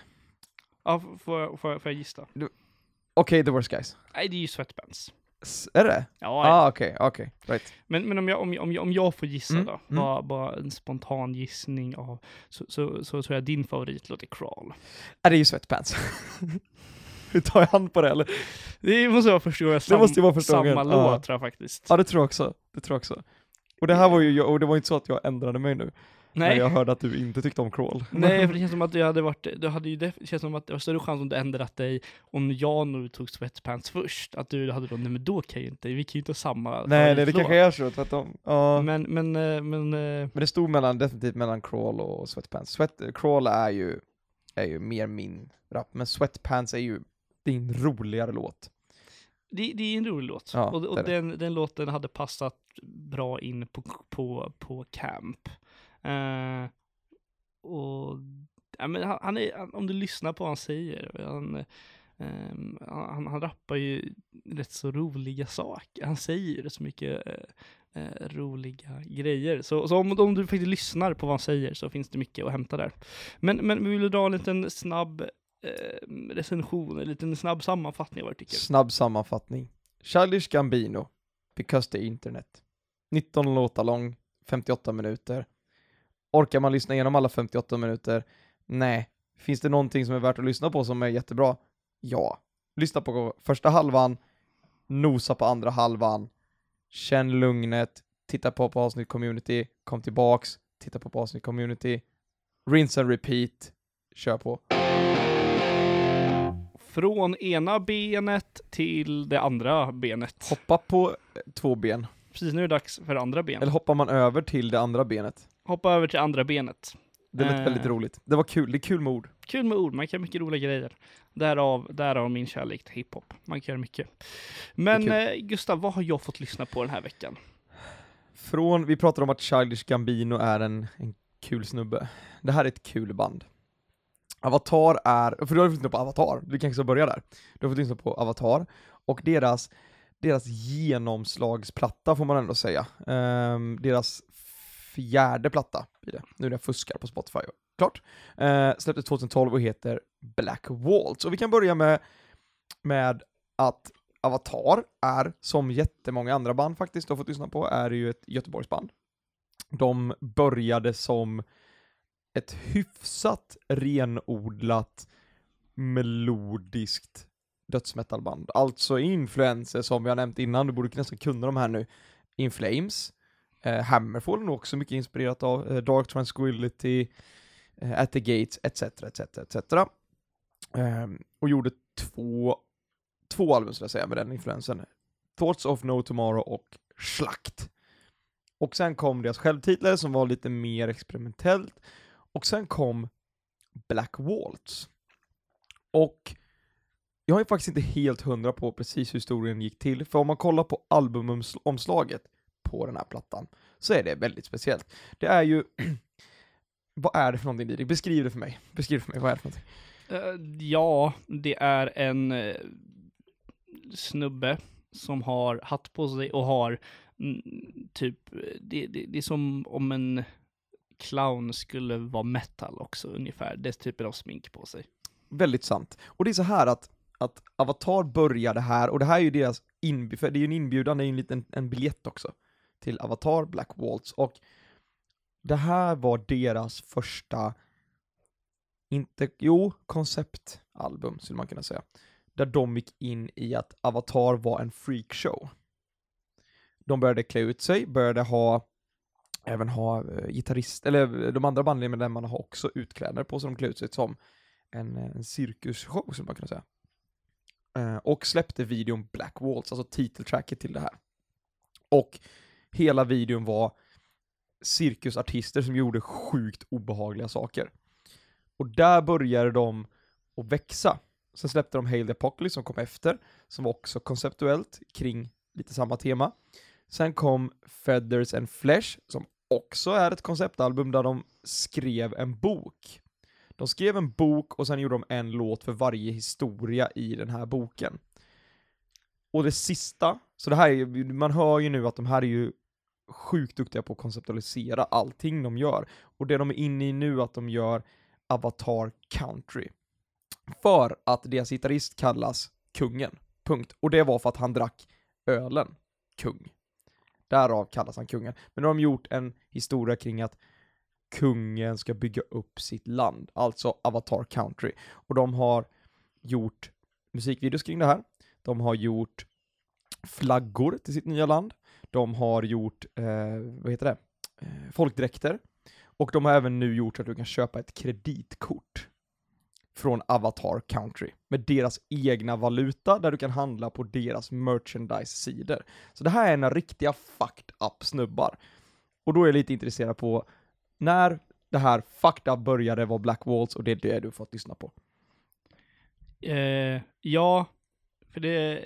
Ja, får, får, får jag gissa? Okej, The Worst Guys. Nej, det är ju Sweatbands. S- är det? Ja, ja. Ah, okej, okej, right. Men, men om, jag, om, jag, om, jag, om jag får gissa Mm, då, mm. bara, bara en spontan gissning av, så, så, så tror jag din favoritlåt är Crawl. Är det är ju Sweatpants. <laughs> Hur tar jag hand på det eller? Det måste vara första gången sam, måste vara första samma gången, låt ja. tror jag faktiskt. Ja, det tror jag också. Det tror jag också. Och det här var ju, och det var inte så att jag ändrade mig nu, Nej. jag hörde att du inte tyckte om Crawl. Nej, för det känns som att du hade varit, du hade ju det känns som att det var större chans om du ändrat dig om jag nu tog Sweatpants först. Att du hade då, nej men då kan ju inte, vi kan ju inte ha samma Nej, nej, det kanske är så, tvärtom. Ja. Men, Men, men, eh, men, eh, det stod mellan, definitivt mellan Crawl och Sweatpants. Sweat, Crawl är ju, är ju mer min rap, men Sweatpants är ju din roligare låt. det, det är en rolig låt. Ja, och och den, den låten hade passat bra in på, på, på camp. Eh, och ja, men han, han är, han, om du lyssnar på vad han säger, han, ehm, han, han rappar ju rätt så roliga saker. Han säger rätt så mycket eh, eh, roliga grejer. Så, så om, om du faktiskt lyssnar på vad han säger så finns det mycket att hämta där. Men, men vi vill dra en liten snabb eh, recension, en liten snabb sammanfattning av vad du tycker. Snabb sammanfattning. Childish Gambino, Because the Internet. 19 låtar lång, 58 minuter. Orkar man lyssna igenom alla 58 minuter? Nej. Finns det någonting som är värt att lyssna på som är jättebra? Ja. Lyssna på första halvan, nosa på andra halvan, känn lugnet, titta på på avsnitt community, kom tillbaks, titta på på avsnitt community, rinse and repeat, kör på. Från ena benet till det andra benet. Hoppa på eh, två ben, Precis nu är det dags för andra ben. eller hoppar man över till det andra benet. Hoppa över till andra benet. Det lät Eh. väldigt roligt. Det var kul, det är kul med ord. Kul med ord, man kan mycket roliga grejer. Därav, därav min kärlek till hiphop. Man kan göra mycket. Men eh, Gustav, vad har jag fått lyssna på den här veckan? Från, vi pratade om att Childish Gambino är en, en kul snubbe. Det här är ett kul band. Avatar är, för du har fått lyssna på Avatar, du kanske ska börja där. Du har fått lyssna på Avatar, och deras, deras genomslagsplatta får man ändå säga. Ehm, deras fjärde platta blir det, nu när jag fuskar på Spotify. Klart. Eh, släpptes 2012 och heter Black Waltz. Och vi kan börja med, med att Avatar är, som jättemånga andra band faktiskt du har fått lyssna på, är ju ett Göteborgsband. De började som ett hyfsat renodlat melodiskt dödsmetalband. Alltså influenser som jag nämnt innan, du borde nästan kunna de här nu. In Flames, eh, Hammerfall är nog också mycket inspirerat av eh, Dark Tranquility, eh, At the Gates, etc, etc, etc. Eh, och gjorde två två album skulle jag säga med den influensen. Thoughts of No Tomorrow och Slakt. Och sen kom deras självtitlare som var lite mer experimentellt. Och sen kom Black Waltz. Och jag är faktiskt inte helt hundra på precis hur historien gick till, för om man kollar på albumomslaget på den här plattan, så är det väldigt speciellt. Det är ju, <clears throat> vad är det för någonting Didrik? Beskriv det för mig. Beskriv det för mig, vad är det för någonting? Eh, ja, det är en eh, snubbe som har hatt på sig och har mm, typ, det, det, det är som om en clown skulle vara metal också ungefär, dess typer av smink på sig. Väldigt sant. Och det är så här att, att Avatar började här, och det här är ju deras inbjudan, för det är ju en inbjudan, det är ju en liten en biljett också, till Avatar Black Waltz, och det här var deras första, inte, jo, konceptalbum skulle man kunna säga, där de gick in i att Avatar var en freakshow. De började klä ut sig, började ha även ha uh, gitarrist, eller eh, de andra bandmedlemmarna har också utklädnader på sig, de klä ut sig som en, eh, en cirkusshow skulle man kunna säga. Uh, och släppte videon Black Waltz, alltså titeltracket till det här. Och hela videon var cirkusartister som gjorde sjukt obehagliga saker. Och där började de att växa. Sen släppte de Hail the Apocalypse som kom efter, som var också konceptuellt kring lite samma tema. Sen kom Feathers and Flesh, som också är ett konceptalbum där de skrev en bok. De skrev en bok och sen gjorde de en låt för varje historia i den här boken. Och det sista, så det här är, man hör ju nu att de här är ju sjukt duktiga på att konceptualisera allting de gör. Och det de är inne i nu att de gör Avatar Country. För att deras gitarrist kallas Kungen. Punkt. Och det var för att han drack ölen Kung. Därav kallas han Kungen. Men nu har de gjort en historia kring att kungen ska bygga upp sitt land, alltså Avatar Country. Och de har gjort musikvideos kring det här. De har gjort flaggor till sitt nya land. De har gjort, eh, vad heter det, eh, folkdräkter. Och de har även nu gjort så att du kan köpa ett kreditkort från Avatar Country med deras egna valuta där du kan handla på deras merchandise-sidor. Så det här är en riktiga fucked up snubbar. Och då är jag lite intresserad på när det här fucked up började var Black Walls och det är det du fått lyssna på. Eh, ja, för det...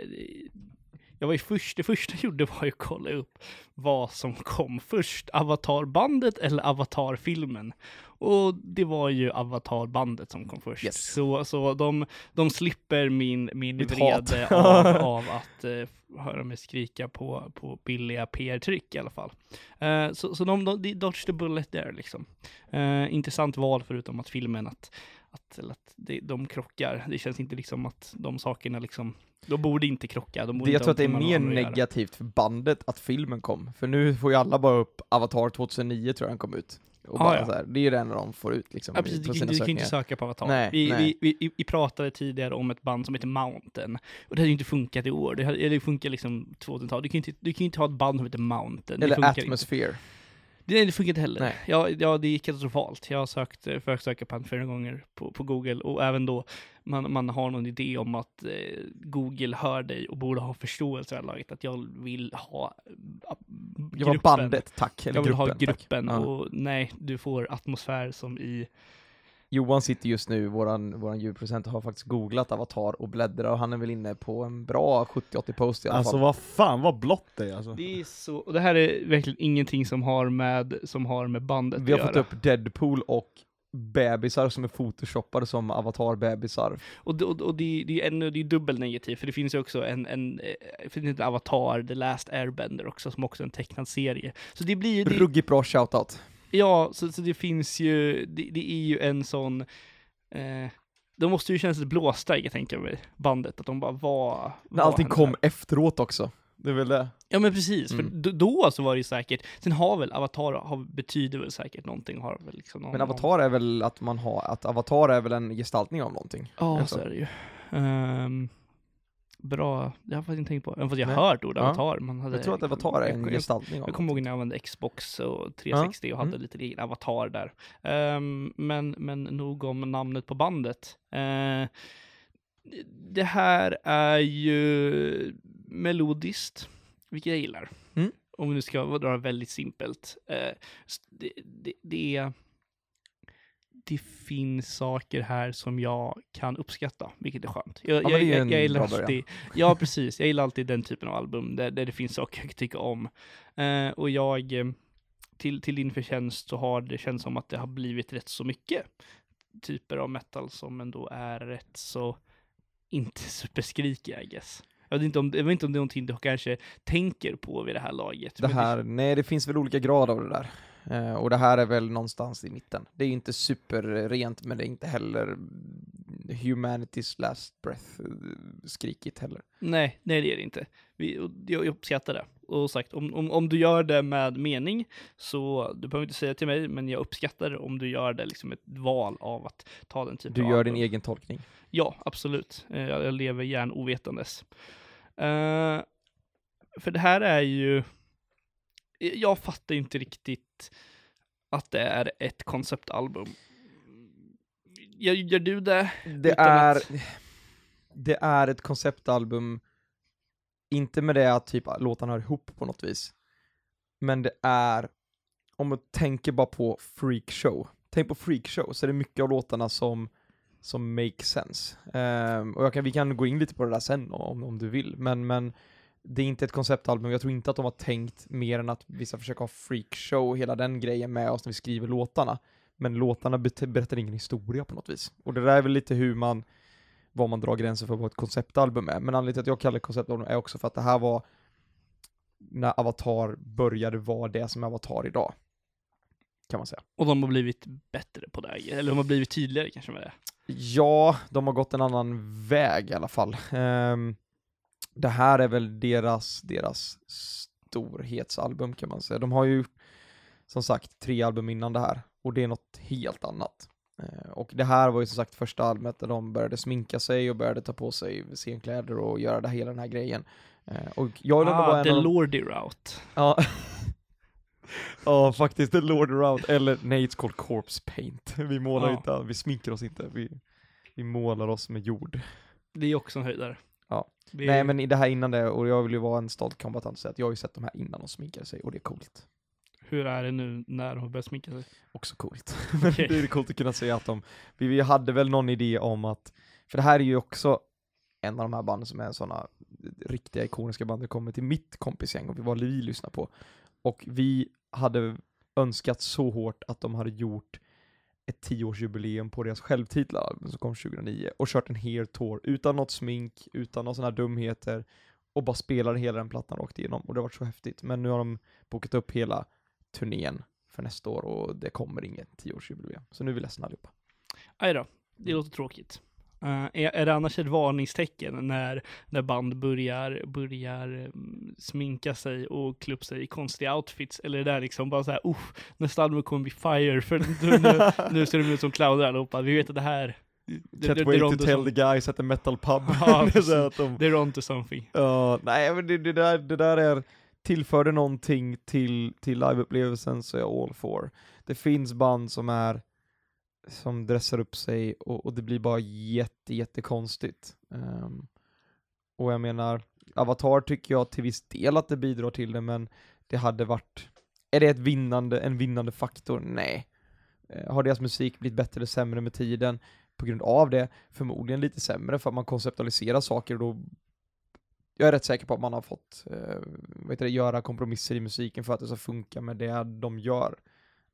Jag var ju först, det första jag gjorde var ju att kolla upp vad som kom först, Avatarbandet eller Avatarfilmen. Och det var ju Avatarbandet som kom först. Yes. Så, så de, de slipper min, min Mitt vrede av, <laughs> av att eh, höra mig skrika på, på billiga PR-tryck i alla fall. Eh, så så de, de, de dodged the bullet där liksom. Eh, intressant val förutom att filmen, att, att, att det, de krockar. Det känns inte liksom att de sakerna liksom, de borde inte krocka. De borde Det, jag tror att det är mer negativt för bandet att filmen kom, för nu får ju alla bara upp Avatar 2009 tror jag den kom ut. och Ah, bara ja. så här, det är ju det enda de får ut liksom Ja, precis, på du, sina du kan ju inte söka på Avatar. Nej, vi, nej. Vi, vi, vi pratade tidigare om ett band som heter Mountain. Och det hade ju inte funkat i år. Det, hade, det funkar liksom 2000-tal. Du kan ju inte, du kan ju inte ha ett band som heter Mountain. Eller funkar inte. Atmosphere. Det, funkar inte heller. Nej. Ja, ja, det är katastrofalt. Jag har sökt, eh, försökt söka på den flera gånger på, på Google och även då man, man har någon idé om att eh, Google hör dig och borde ha förståelse av laget att jag vill ha eh, Jag var bandet, tack. Eller Jag vill gruppen, ha tack. gruppen Ja. och nej, du får atmosfär som i Johan sitter just nu, våran, våran ljudproducent, har faktiskt googlat Avatar och bläddrar och han är väl inne på en bra 70-80 post i alla Alltså fall. vad fan vad blått det är alltså. Det är så, och det här är verkligen ingenting som har med, som har med bandet Vi har fått göra. upp Deadpool och bebisar som är photoshoppade som avatar-bebisar. Och, det- och, och det, det är ännu, det är dubbel negativt, för det finns ju också en, en, eh, det finns en Avatar, The Last Airbender också, som också är en tecknad serie. Så det blir ju, Ruggigt bra shoutout. Ja, så, så det finns ju, det, det är ju en sån, eh, de måste ju kännas lite blåsta, jag tänker mig, bandet, att de bara var... När allting kom här? efteråt också. Det är väl det. Ja men precis, Mm. för då, så var det ju säkert, sen har väl Avatar, har, betyder väl säkert någonting, har väl liksom någon, Men avatar är väl att man har, att avatar är väl en gestaltning av någonting? Ja, så är det ju. Ehm, bra, det har jag faktiskt inte tänkt på. Även fast jag har hört ordet Ja. avatar. Man hade, Jag tror att avatar är en jag, jag, gestaltning av jag kommer ihåg när jag använde Xbox och 360 och hade Mm. lite egen avatar där. Ehm, men, men nog om namnet på bandet. Eh, det här är ju melodiskt, vilket jag gillar. Mm. Om vi nu ska dra det väldigt simpelt. S- det, det, det är det finns saker här som jag kan uppskatta, vilket är skönt. Jag, men jag, det jag, jag gillar alltid, ja <laughs> precis, jag gillar alltid den typen av album där, där det finns saker jag tycker om. Eh, och jag, eh, till, till din förtjänst så har det känts som att det har blivit rätt så mycket typer av metal som ändå är rätt så, inte superskrikiga I guess. Jag vet inte om, jag vet inte om det är någonting du kanske tänker på vid det här laget. Det här, nej det finns väl olika grad av det där. Eh, och det här är väl någonstans i mitten. Det är inte superrent, men det är inte heller humanity's last breath eh, skrikigt heller. Nej, nej det är det inte. Vi, jag uppskattar det. Och sagt, om, om, om du gör det med mening, så du behöver inte säga till mig, men jag uppskattar det om du gör det liksom ett val av att ta den typen Du av gör album. din egen tolkning. Ja, absolut. Eh, Jag, jag lever gärna ovetandes. Eh, för det här är ju... Jag fattar inte riktigt att det är ett konceptalbum. Gör, gör du det? Det är, att- det är ett konceptalbum, inte med det att typ låtarna hör ihop på något vis, men det är, om man tänker bara på freakshow, tänk på freakshow, så är det mycket av låtarna som, som make sense. Ehm, och jag kan, vi kan gå in lite på det där sen om, om du vill, men, men det är inte ett konceptalbum, jag tror inte att de har tänkt mer än att vi ska försöka ha freakshow, hela den grejen med oss när vi skriver låtarna. Men låtarna berättar ingen historia på något vis. Och det där är väl lite hur man, vad man drar gränser för vad ett konceptalbum är. Men anledningen till att jag kallar det konceptalbum är också för att det här var när Avatar började vara det som är Avatar idag. Kan man säga. Och de har blivit bättre på det, eller de har blivit tydligare kanske med det. Ja, de har gått en annan väg i alla fall. Ehm, det här är väl deras, deras storhetsalbum kan man säga. De har ju som sagt tre album innan det här och det är något helt annat. Eh, och det här var ju som sagt första albumet där de började sminka sig och började ta på sig scenkläder och göra det, hela den här grejen. Eh, och jag Ah, en The av Lordy Route. Ja. <laughs> ja, faktiskt, The Lord Around, eller nej, it's called Corpse Paint. Vi målar Ja. inte, vi sminkar oss inte, vi, vi målar oss med jord. Det är också en höjdare. Det Nej men i det här innan det, och jag vill ju vara en stolt kombatant och säga att jag har ju sett de här innan de sminkar sig, och det är coolt. Hur är det nu när de har börjat sminka sig? Också coolt. Men <laughs> Okej. det är coolt att kunna säga att de, vi, vi hade väl någon idé om att, för det här är ju också en av de här banden som är sådana riktiga ikoniska band, det kommer till mitt kompisgäng och vad vi lyssnar på. Och vi hade önskat så hårt att de hade gjort ett tioårsjubileum på deras självtitlade album som kom 2009 och kört en hel tour utan något smink, utan några sådana här dumheter och bara spelade hela den plattan rakt igenom och det har varit så häftigt. Men nu har de bokat upp hela turnén för nästa år och det kommer inget tioårsjubileum. Så nu är vi ledsna allihopa. Aj då, det låter tråkigt. Uh, är, är det annars ett varningstecken när, när band börjar, börjar um, sminka sig och klä upp sig i konstiga outfits? Eller är det liksom bara så här, uh, nästa album kommer bli fire, för nu, nu, ser de ut som clowner allihopa, vi vet att det här Can't wait to tell the guys at the metal pub. Ja, <laughs> Det de- They're on to something. Ja, nej men det, det, där, det där är, tillför det någonting till, till liveupplevelsen så är jag all for. Det finns band som är, som dressar upp sig och, och det blir bara jätte, jättekonstigt. Um, och jag menar, Avatar tycker jag till viss del att det bidrar till det, men det hade varit, är det ett vinnande, en vinnande faktor? Nej. Eh, har deras musik blivit bättre eller sämre med tiden? På grund av det, förmodligen lite sämre för att man konceptualiserar saker och då jag är rätt säker på att man har fått eh, vad heter det, göra kompromisser i musiken för att det ska funka med det de gör.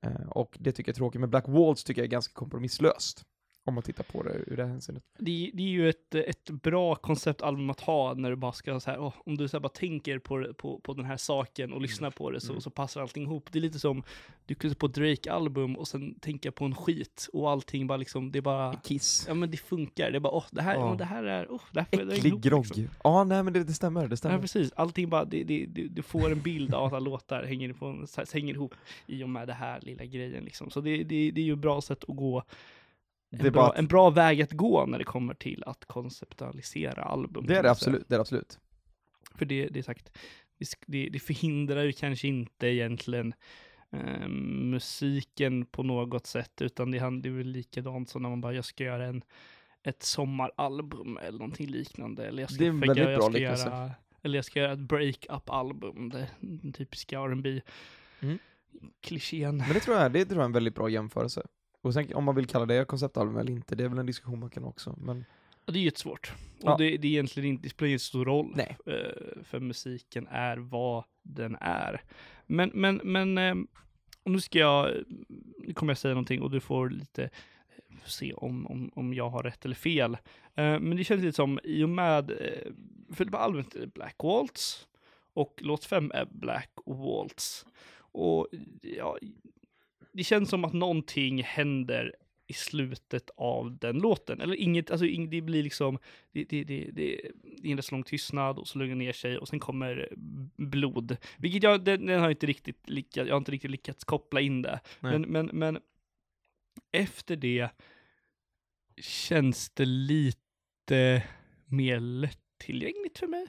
Eh, och det tycker jag är tråkigt, men Black Waltz tycker jag är ganska kompromisslöst. Om man tittar på det ur det hänseendet. Det, det är ju ett, ett bra konceptalbum att ha när du bara ska så här, åh, om du så bara tänker på, på, på den här saken och lyssnar på det så, Mm. så passar allting ihop. Det är lite som, du kunde på Drake-album och sen tänka på en skit och allting bara liksom, det är bara, Kiss. ja men det funkar. Det är bara, åh, det här, Ja. ja. det här är, åh, det här får Äcklig ihop, grogg. liksom. Ja, nej men det, det stämmer, det Ja, stämmer. precis. Allting bara, det, det, du, får en bild av att alla låtar hänger, på, hänger ihop i och med det här lilla grejen liksom. Så det, det, det är ju ett bra sätt att gå, en, Det är bra, bara att- en bra väg att gå när det kommer till att konceptualisera album. det är det absolut, det är absolut. För det, det är sagt, det, det, förhindrar ju kanske inte egentligen eh, musiken på något sätt, utan det, det är väl likadant som när man bara, jag ska göra en, ett sommaralbum eller någonting liknande. Eller jag ska, Det är en väldigt jag bra ska liknelse. göra, Eller jag ska göra ett break-up-album, den typiska R&B Mm. klichén. Men det tror jag, det tror jag är en väldigt bra jämförelse. Och sen om man vill kalla det konceptalbum eller inte, det är väl en diskussion man kan också. Men Och det är ju ett svårt. Och Ja. det, det är egentligen inte, det spelar inte så stor roll. Nej. för musiken är vad den är. Men, men, men, eh, och nu ska jag, nu kommer jag säga någonting och du får lite eh, se om, om, om jag har rätt eller fel. Eh, men det känns lite som, i och med, eh, för det var är Black Waltz och låt fem är Black Waltz. Och ja, det känns som att någonting händer i slutet av den låten. Eller inget, alltså det blir liksom, det, det, det, det, är en rätt så lång tystnad och så lugnar ner sig och sen kommer blod. Vilket jag, den, den har inte riktigt lyckats, jag har inte riktigt lyckats koppla in det. Men, men, men efter det känns det lite mer lättillgängligt för mig.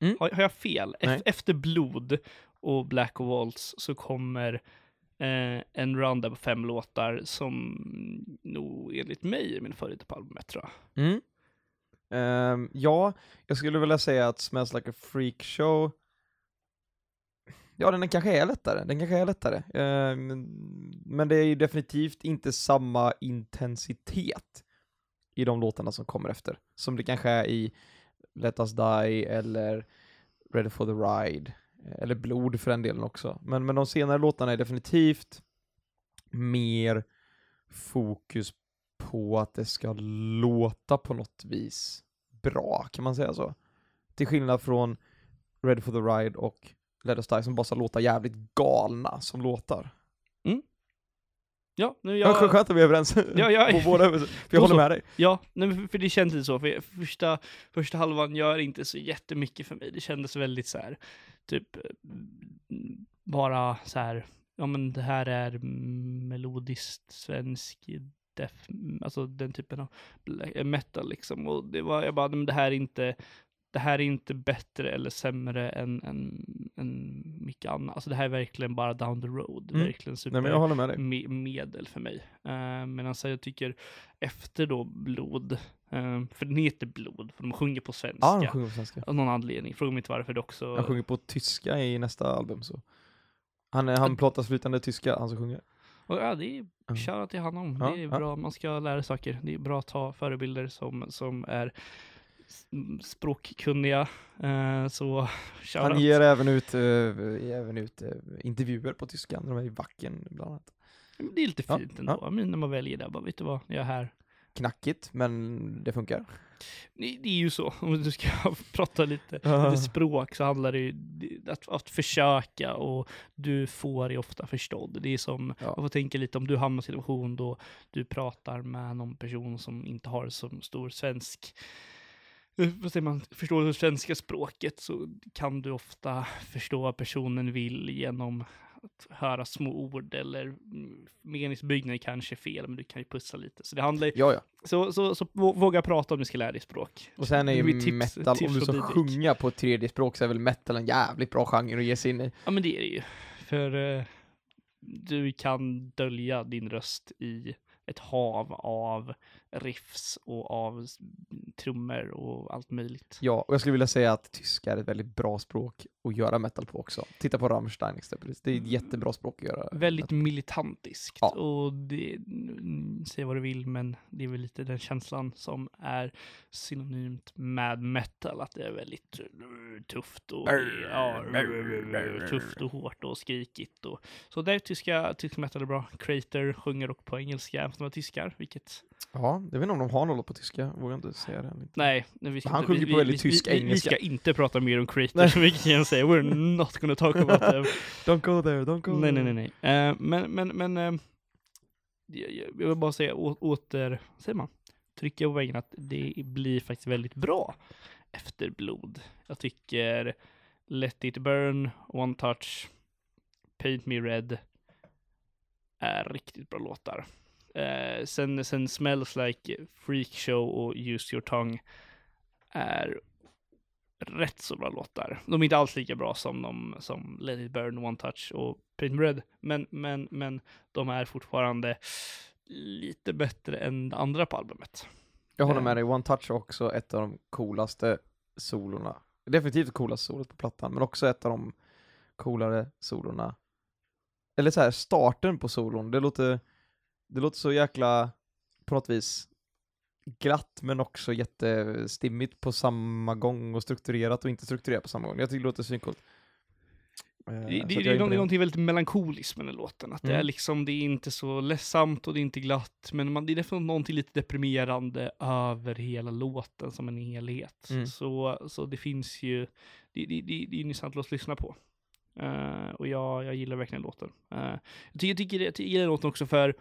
Mm. Har, har jag fel? Nej. Ef- efter blod och Black Waltz så kommer eh, en där på fem låtar som nog enligt mig är min favorit på albumet tror jag. Mm. Um, ja, jag skulle vilja säga att Smells Like a Freak Show Ja, den kanske är lättare, den kanske är lättare. Ehm, men det är ju definitivt inte samma intensitet i de låtarna som kommer efter, som det kanske är i Let Us Die eller Ready for the Ride, eller Blod för den delen också. Men, men de senare låtarna är definitivt mer fokus på att det ska låta på något vis bra, kan man säga så? Till skillnad från Ready for the Ride och Let Us Die som bara ska låta jävligt galna som låtar. Ja, nu Ja, jag, skönt att vi är överens Ja, ja. <laughs> på båda, för jag håller med dig. Ja, nej, för det känns lite så. För första, första halvan gör inte så jättemycket för mig. Det kändes väldigt så här, typ bara så här, ja men det här är melodiskt svensk death, alltså den typen av bla- metal liksom. Och det var, jag bara, men det här är inte, det här är inte bättre eller sämre än, än, än mycket annat. Alltså det här är verkligen bara down the road. Mm. Verkligen super Nej jag håller med dig. me- medel för mig. Uh, Medan jag tycker efter då blod, eh, för den heter blod, för de sjunger på svenska. Ja, han sjunger på svenska. Av någon anledning, fråga mig inte varför det också. Han sjunger på tyska i nästa album så. Han, han pratar flytande tyska, han som sjunger. Och ja, det är Ja. shoutout till honom. Ja, det är ja. bra, man ska lära saker. Det är bra att ta förebilder som, som är språkkunniga. Uh, så <laughs> shoutout. Han ger även ut, eh, även ut eh, intervjuer på tyska, de är i Wacken bland annat. Det är lite Ja, fint ändå. Men när man väljer det, bara, vet du vad, jag är här. Knackigt, men det funkar. Det är ju så, om du ska <laughs> prata lite, lite språk så handlar det ju att, att försöka och du får ju ofta förstådd. Det är som, Ja. man får tänka lite om du hamnar i en situation då du pratar med någon person som inte har så stor svensk eh, vad säger man, förstår det svenska språket så kan du ofta förstå vad personen vill genom höra små ord eller mm, meningsbyggnaden kanske är fel, men du kan ju pussla lite. Så det handlar ju Ja, ja. så, så, så vå- våga prata om du ska lära dig språk. Och sen är ju tips- metal, tips om du ska sjunga på ett tredje språk så är väl metal en jävligt bra genre att ge sig in i. Ja men det är det ju. För eh, du kan dölja din röst i ett hav av riffs och av trummor och allt möjligt. Ja, och jag skulle vilja säga att tyska är ett väldigt bra språk att göra metal på också. Titta på Rammstein exempelvis, det är ett jättebra språk att göra. Väldigt militantiskt. Ja. Och det, mm, säg vad du vill, men det är väl lite den känslan som är synonymt med metal. Att det är väldigt eh, tufft och ja, tufft och hårt och skrikigt. Och, så där tyska, tysk metal är bra. Crater sjunger dock på engelska, även om de är tyskar, vilket Ja, jag vet inte om de har något på tyska, jag vågar inte säga det. Nej, nej, vi ska Han inte, sjunger på väldigt vi, tysk vi, vi, vi engelska. ska inte prata mer om Crater, Nej. kan jag säga. We're not gonna talk about them. <laughs> Don't go there, don't go nej, nej, nej, nej. Eh, men, men, men, jag, jag jag vill bara säga å, åter, säger man, trycka på väggen att det blir faktiskt väldigt bra efter blod. Jag tycker Let It Burn, One Touch, Paint Me Red är riktigt bra låtar. Eh, sen, sen Smells Like Freak Show och Use Your Tongue är rätt så bra låtar. De är inte alls lika bra som de som Let It Burn, One Touch och Paint Red, men, men, men de är fortfarande lite bättre än det andra på albumet. Jag håller Eh. med dig, One Touch är också ett av de coolaste solorna. Definitivt coolaste solot på plattan, men också ett av de coolare solorna. Eller så här, starten på solon, det låter, det låter så jäkla, på något vis, glatt men också jättestimmigt på samma gång och strukturerat och inte strukturerat på samma gång. Jag tycker det låter svincoolt. Eh, Det, det, det, är någonting, väldigt melankoliskt med den låten. Att det Mm. är liksom, det är inte så ledsamt och det är inte glatt, men man, det är definitivt någonting lite deprimerande över hela låten som en helhet. Mm. Så, så det finns ju, det, det, det, det är intressant att lyssna på. Eh, och jag, jag gillar verkligen låten. Eh, jag, tycker, jag, tycker, jag gillar låten också för,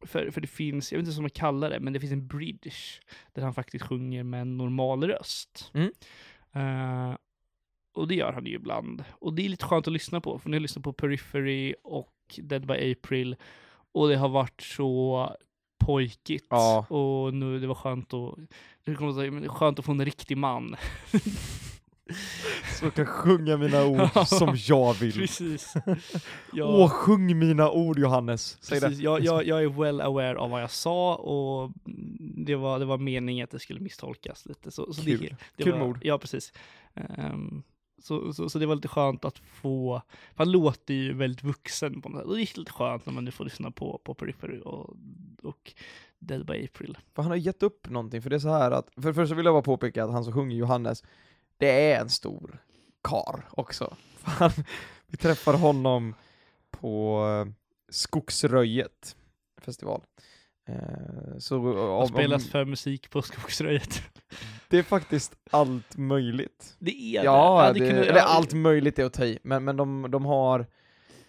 för, för det finns, jag vet inte vad man kallar det, men det finns en bridge där han faktiskt sjunger med en normal röst. Mm. Eh, och det gör han ju ibland. Och det är lite skönt att lyssna på, för nu har jag lyssnat på Periphery och Dead by April och det har varit så pojkigt. Ja. Och nu, det var skönt att, det att skönt att få en riktig man. <laughs> Så jag kan sjunga mina ord <laughs> som jag vill. Precis. <laughs> Ja. Åh, sjung mina ord Johannes! Säg Precis, det. jag, jag, jag är well aware av vad jag sa och det var, det var meningen att det skulle misstolkas lite. Så, så Kul. Det, det Kul var, mod. Ja, precis. Ehm, så, så, så det var lite skönt att få, han låter ju väldigt vuxen på något sätt. Och det är lite skönt när man nu får lyssna på, på Periphery och, och Dead by April. För han har gett upp någonting, för det är så här att, för det första vill jag bara påpeka att han som sjunger Johannes, det är en stor kar också. <laughs> För han, vi träffade honom på eh, Skogsröjet festival. Eh, Så Vad om, spelas om, för musik på Skogsröjet? det är faktiskt allt möjligt. Det är Ja, det. det, eller allt möjligt är att ta i, men, men de, de har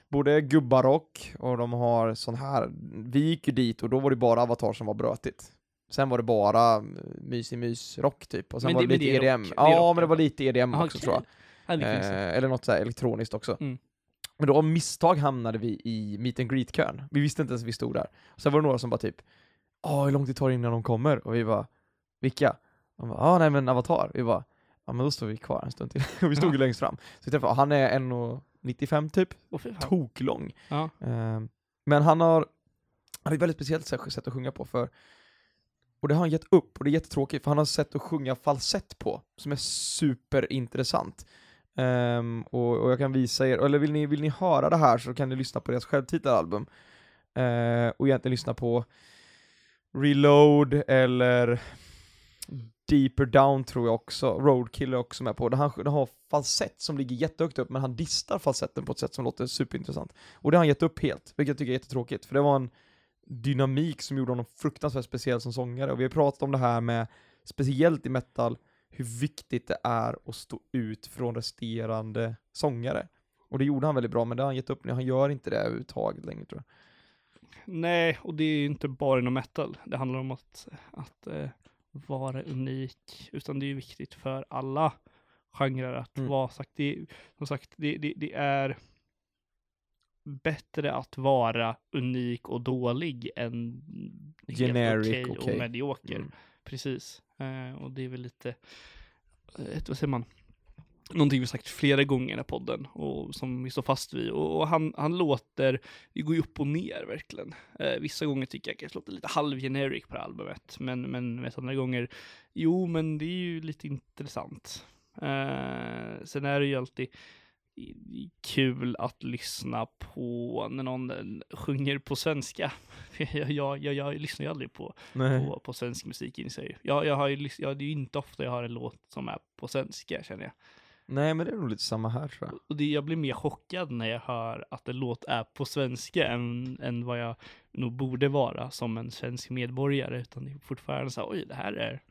både gubbarock och de har sån här, vi gick ju dit och då var det bara Avatar som var brötigt. Sen var det bara eh, mysig mysrock typ, och sen Men var det- det lite det är EDM. rock, det ja, rock, men det var ja. lite EDM Ah, också okej. tror jag. Eh, eller något så elektroniskt också. Mm. Men då av misstag hamnade vi i meet and greet-kön. Vi visste inte ens att vi stod där. Sen var det några som bara typ, ja hur lång tid tar det innan de kommer? Och vi bara, vilka? De bara, ja nej men Avatar. Vi bara, ja men då står vi kvar en stund till. <laughs> Och vi stod ju Ja. längst fram. Så vi träffade, han är 1,95 typ, Åh, fan. toklång. Ja. Eh, men han har, han har ett väldigt speciellt sätt att sjunga på för och det har han gett upp, och det är jättetråkigt, för han har sätt att sjunga falsett på, som är superintressant. Um, och, och jag kan visa er, eller vill ni, vill ni höra det här så kan ni lyssna på deras självtitlade album. Uh, ehm, och egentligen lyssna på Reload eller Deeper Down tror jag också, Roadkill är också med på. Där han, han har falsett som ligger jättehögt upp, men han distar falsetten på ett sätt som låter superintressant. Och det har han gett upp helt, vilket jag tycker är jättetråkigt, för det var en dynamik som gjorde honom fruktansvärt speciell som sångare. Och vi har pratat om det här med speciellt i metal, hur viktigt det är att stå ut från resterande sångare. Och det gjorde han väldigt bra, men det har han gett upp nu. Han gör inte det överhuvudtaget längre tror jag. Nej, och det är ju inte bara inom metal. Det handlar om att, att eh, vara unik, utan det är ju viktigt för alla genrer att Mm. vara sagt. Det, som sagt, det, det, det är bättre att vara unik och dålig än Generic, okej okej. och medioker. Mm. Precis. Eh, och det är väl lite, eh, ett, vad säger man, någonting vi sagt flera gånger i den här podden och som vi står fast vid. Och, och han, han låter, det går ju upp och ner verkligen. Eh, vissa gånger tycker jag att det låter lite halvgeneric på det här albumet, men, men vet, andra gånger, jo men det är ju lite intressant. Eh, sen är det ju alltid kul att lyssna på när någon sjunger på svenska. <laughs> jag, jag, jag, jag lyssnar ju aldrig på på, på svensk musik inser jag. Jag, jag har ju, lys- ja, det är ju inte ofta jag har en låt som är på svenska känner jag. Nej, men det är nog lite samma här tror jag. Och det, jag blir mer chockad när jag hör att en låt är på svenska än, än vad jag nog borde vara som en svensk medborgare. Utan det är fortfarande så här, oj, det här är...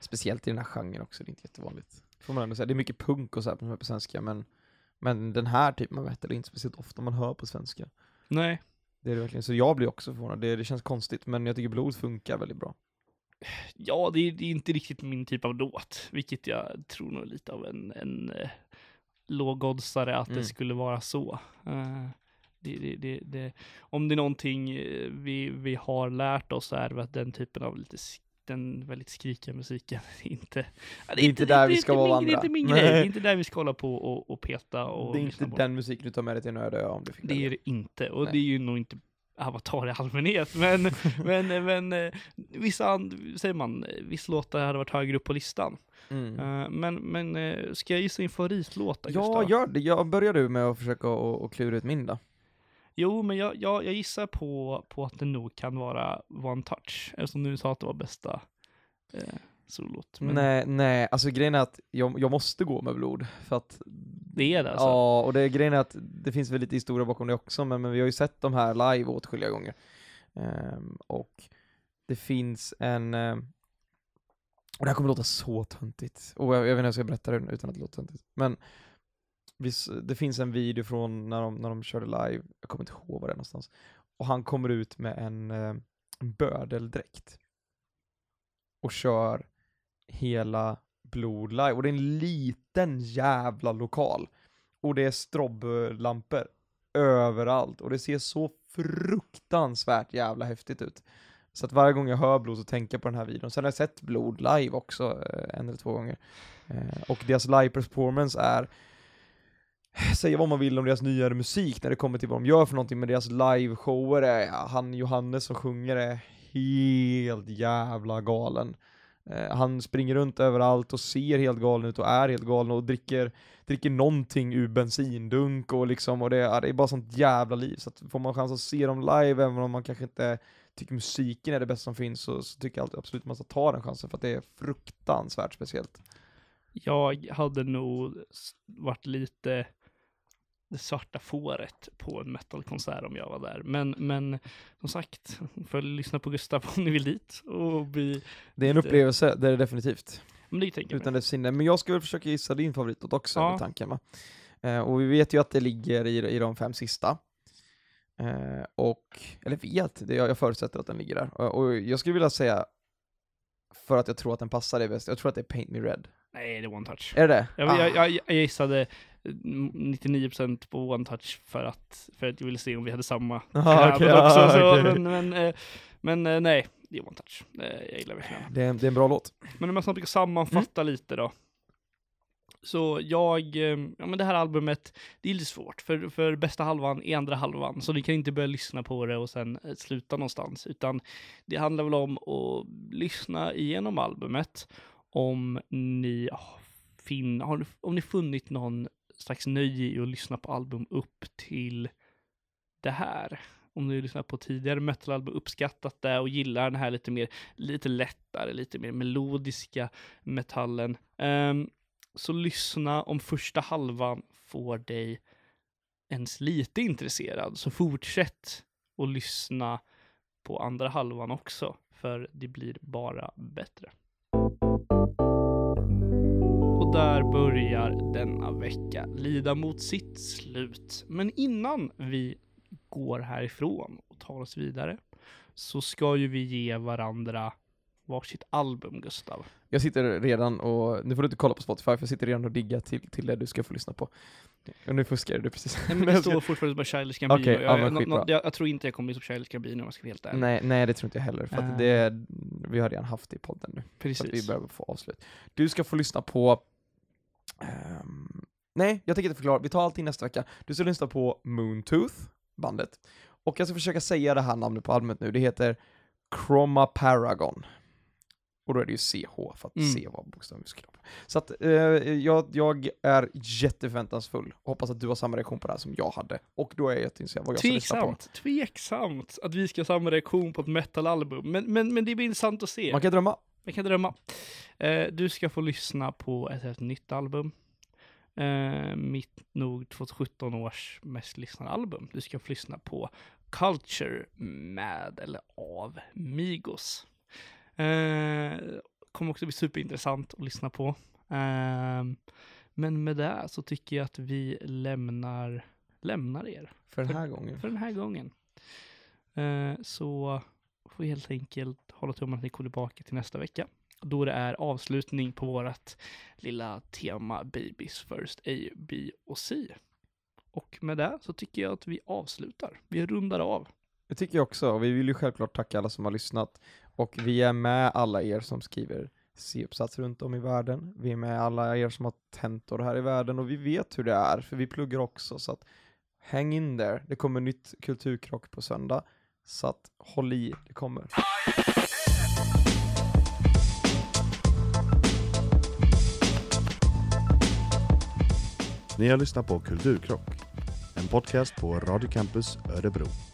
Speciellt i den här genren också, det är inte jättevanligt. Får man ändå säga. Det är mycket punk och så här på svenska, men, men den här typen av metal är inte speciellt ofta man hör på svenska. Nej, Det är det verkligen. Så jag blir också förvånad. Det, det känns konstigt, men jag tycker blod funkar väldigt bra. ja, det är, det är inte riktigt min typ av låt, vilket jag tror nog lite av en, en eh, lågoddsare att Mm. det skulle vara så. Eh, det, om det är någonting eh, vi, vi har lärt oss är att den typen av lite den väldigt skrikiga musiken <laughs> inte... Det är inte där vi ska vara min, Det är inte min grej, det är inte där vi ska hålla på och, och peta och det är inte den musiken du tar med dig till en öde om du fick Det är det inte, och Nej. det är ju nog inte Avatar i allmänhet, men, <laughs> men, men eh, vissa, säger man, vissa låtar hade varit högre upp på listan. Mm. Eh, men, men eh, ska jag gissa din favoritlåt Ja, gör det. Jag börjar du med att försöka och, och klura ut min då. Jo, men jag, jag, jag gissar på, på att det nog kan vara One Touch, eftersom du sa att det var bästa eh, solot. Men Nej, nej, alltså grejen är att jag, jag måste gå med blod, för att det är det alltså? Ja, och det grejen är att det finns väl lite historia bakom det också, men, men vi har ju sett de här live åtskilliga gånger. Ehm, och det finns en, ehm, och det här kommer låta så töntigt, och jag, jag vet inte hur jag ska berätta det utan att det låter töntigt, men det finns en video från när de, när de körde live, jag kommer inte ihåg var det är någonstans, och han kommer ut med en, eh, en bödeldräkt och kör hela Blod live, och det är en liten jävla lokal. Och det är stroblampor överallt, och det ser så fruktansvärt jävla häftigt ut. Så att varje gång jag hör Blod så tänker jag på den här videon. Sen har jag sett Blod live också, eh, en eller två gånger. Eh, och deras live performance är, säga vad man vill om deras nyare musik när det kommer till vad de gör för någonting, men deras liveshower är, han Johannes som sjunger är helt jävla galen. Eh, han springer runt överallt och ser helt galen ut och är helt galen och dricker, dricker någonting ur bensindunk och liksom, och det, ja, det är bara sånt jävla liv. Så att får man chans att se dem live, även om man kanske inte tycker musiken är det bästa som finns, så, så tycker jag absolut man ska ta den chansen, för att det är fruktansvärt speciellt. Jag hade nog varit lite det svarta fåret på en metalkonsert om jag var där. Men, men som sagt, får lyssna på Gustav om ni vill dit och bli... Det är en upplevelse, det är det definitivt. Men det tänker Utan dess sinne. Men jag ska väl försöka gissa din favoritlåt också, Ja. med tanken va? Eh, och vi vet ju att det ligger i, i de fem sista. Eh, och, eller vet, det, jag, jag förutsätter att den ligger där. Och, och jag skulle vilja säga, för att jag tror att den passar dig bäst, jag tror att det är Paint Me Red. Nej, det är One Touch. Är det det? Jag, Ah. jag, jag, jag gissade 99% på One Touch för att, för att jag ville se om vi hade samma <laughs> Aha, kläder också. ah, så, okej. Men, men, eh, men eh, nej, det är One Touch. Eh, Jag gillar verkligen det, är, det är en bra låt. Men om jag snabbt ska sammanfatta Mm. lite då. Så jag, ja men det här albumet, det är lite svårt. För, för bästa halvan är andra halvan. Så ni kan inte börja lyssna på det och sen sluta någonstans. Utan det handlar väl om att lyssna igenom albumet. Om ni ah, fin, har, om ni funnit någon slags nöje i att lyssna på album upp till det här. Om du lyssnat på tidigare metalalbum, uppskattat det och gillar den här lite mer, lite lättare, lite mer melodiska metallen. Um, så lyssna om första halvan får dig ens lite intresserad. Så fortsätt att lyssna på andra halvan också, för det blir bara bättre och där börjar denna vecka lida mot sitt slut. Men innan vi går härifrån och tar oss vidare så ska ju vi ge varandra varsitt album, Gustav. Jag sitter redan och, nu får du inte kolla på Spotify för jag sitter redan och diggar till, till det du ska få lyssna på. Och nu fuskar du precis. Nej, men det <laughs> står fortfarande bara Childish Gambino. Ja, jag, men jag, nå- jag, jag tror inte jag kommer bli som Childish Gambino om jag ska vara helt ärlig. Nej, nej det tror inte jag heller, för Eh. det, vi har redan haft det i podden nu. Så att vi Precis. behöver få avslut. Du ska få lyssna på, ehm, nej jag tänker inte förklara, vi tar allting nästa vecka. Du ska lyssna på Moontooth, bandet. Och jag ska försöka säga det här namnet på albumet nu, det heter Chroma Paragon. Och då är det ju CH, för att Mm. C var bokstaven. Så att eh, jag, jag är jätteförväntansfull hoppas att du har samma reaktion på det här som jag hade. Och då är jag jätteintresserad vad jag ska lyssna på. Tveksamt, tveksamt att vi ska ha samma reaktion på ett metalalbum. Men, men, men det blir intressant att se. Man kan drömma. Jag kan drömma. Eh, du ska få lyssna på ett helt nytt album. Eh, mitt nog 2017 års mest lyssnade album. Du ska få lyssna på Culture med eller av Migos. Eh, kommer också bli superintressant att lyssna på. Eh, men med det så tycker jag att vi lämnar, lämnar er För den här gången. för den här gången. Eh, så får vi helt enkelt hålla tummarna att ni kommer tillbaka till nästa vecka. Då det är avslutning på vårt lilla tema Babies First A, B och C. Och med det så tycker jag att vi avslutar. Vi rundar av. Det tycker jag också, och vi vill ju självklart tacka alla som har lyssnat. Och vi är med alla er som skriver C-uppsats runt om i världen. Vi är med alla er som har tentor här i världen och vi vet hur det är, för vi pluggar också. Så att häng in där. Det kommer nytt kulturkrock på söndag. Så att håll i, det kommer. Ni har lyssnat på Kulturkrock, en podcast på Radio Campus Örebro.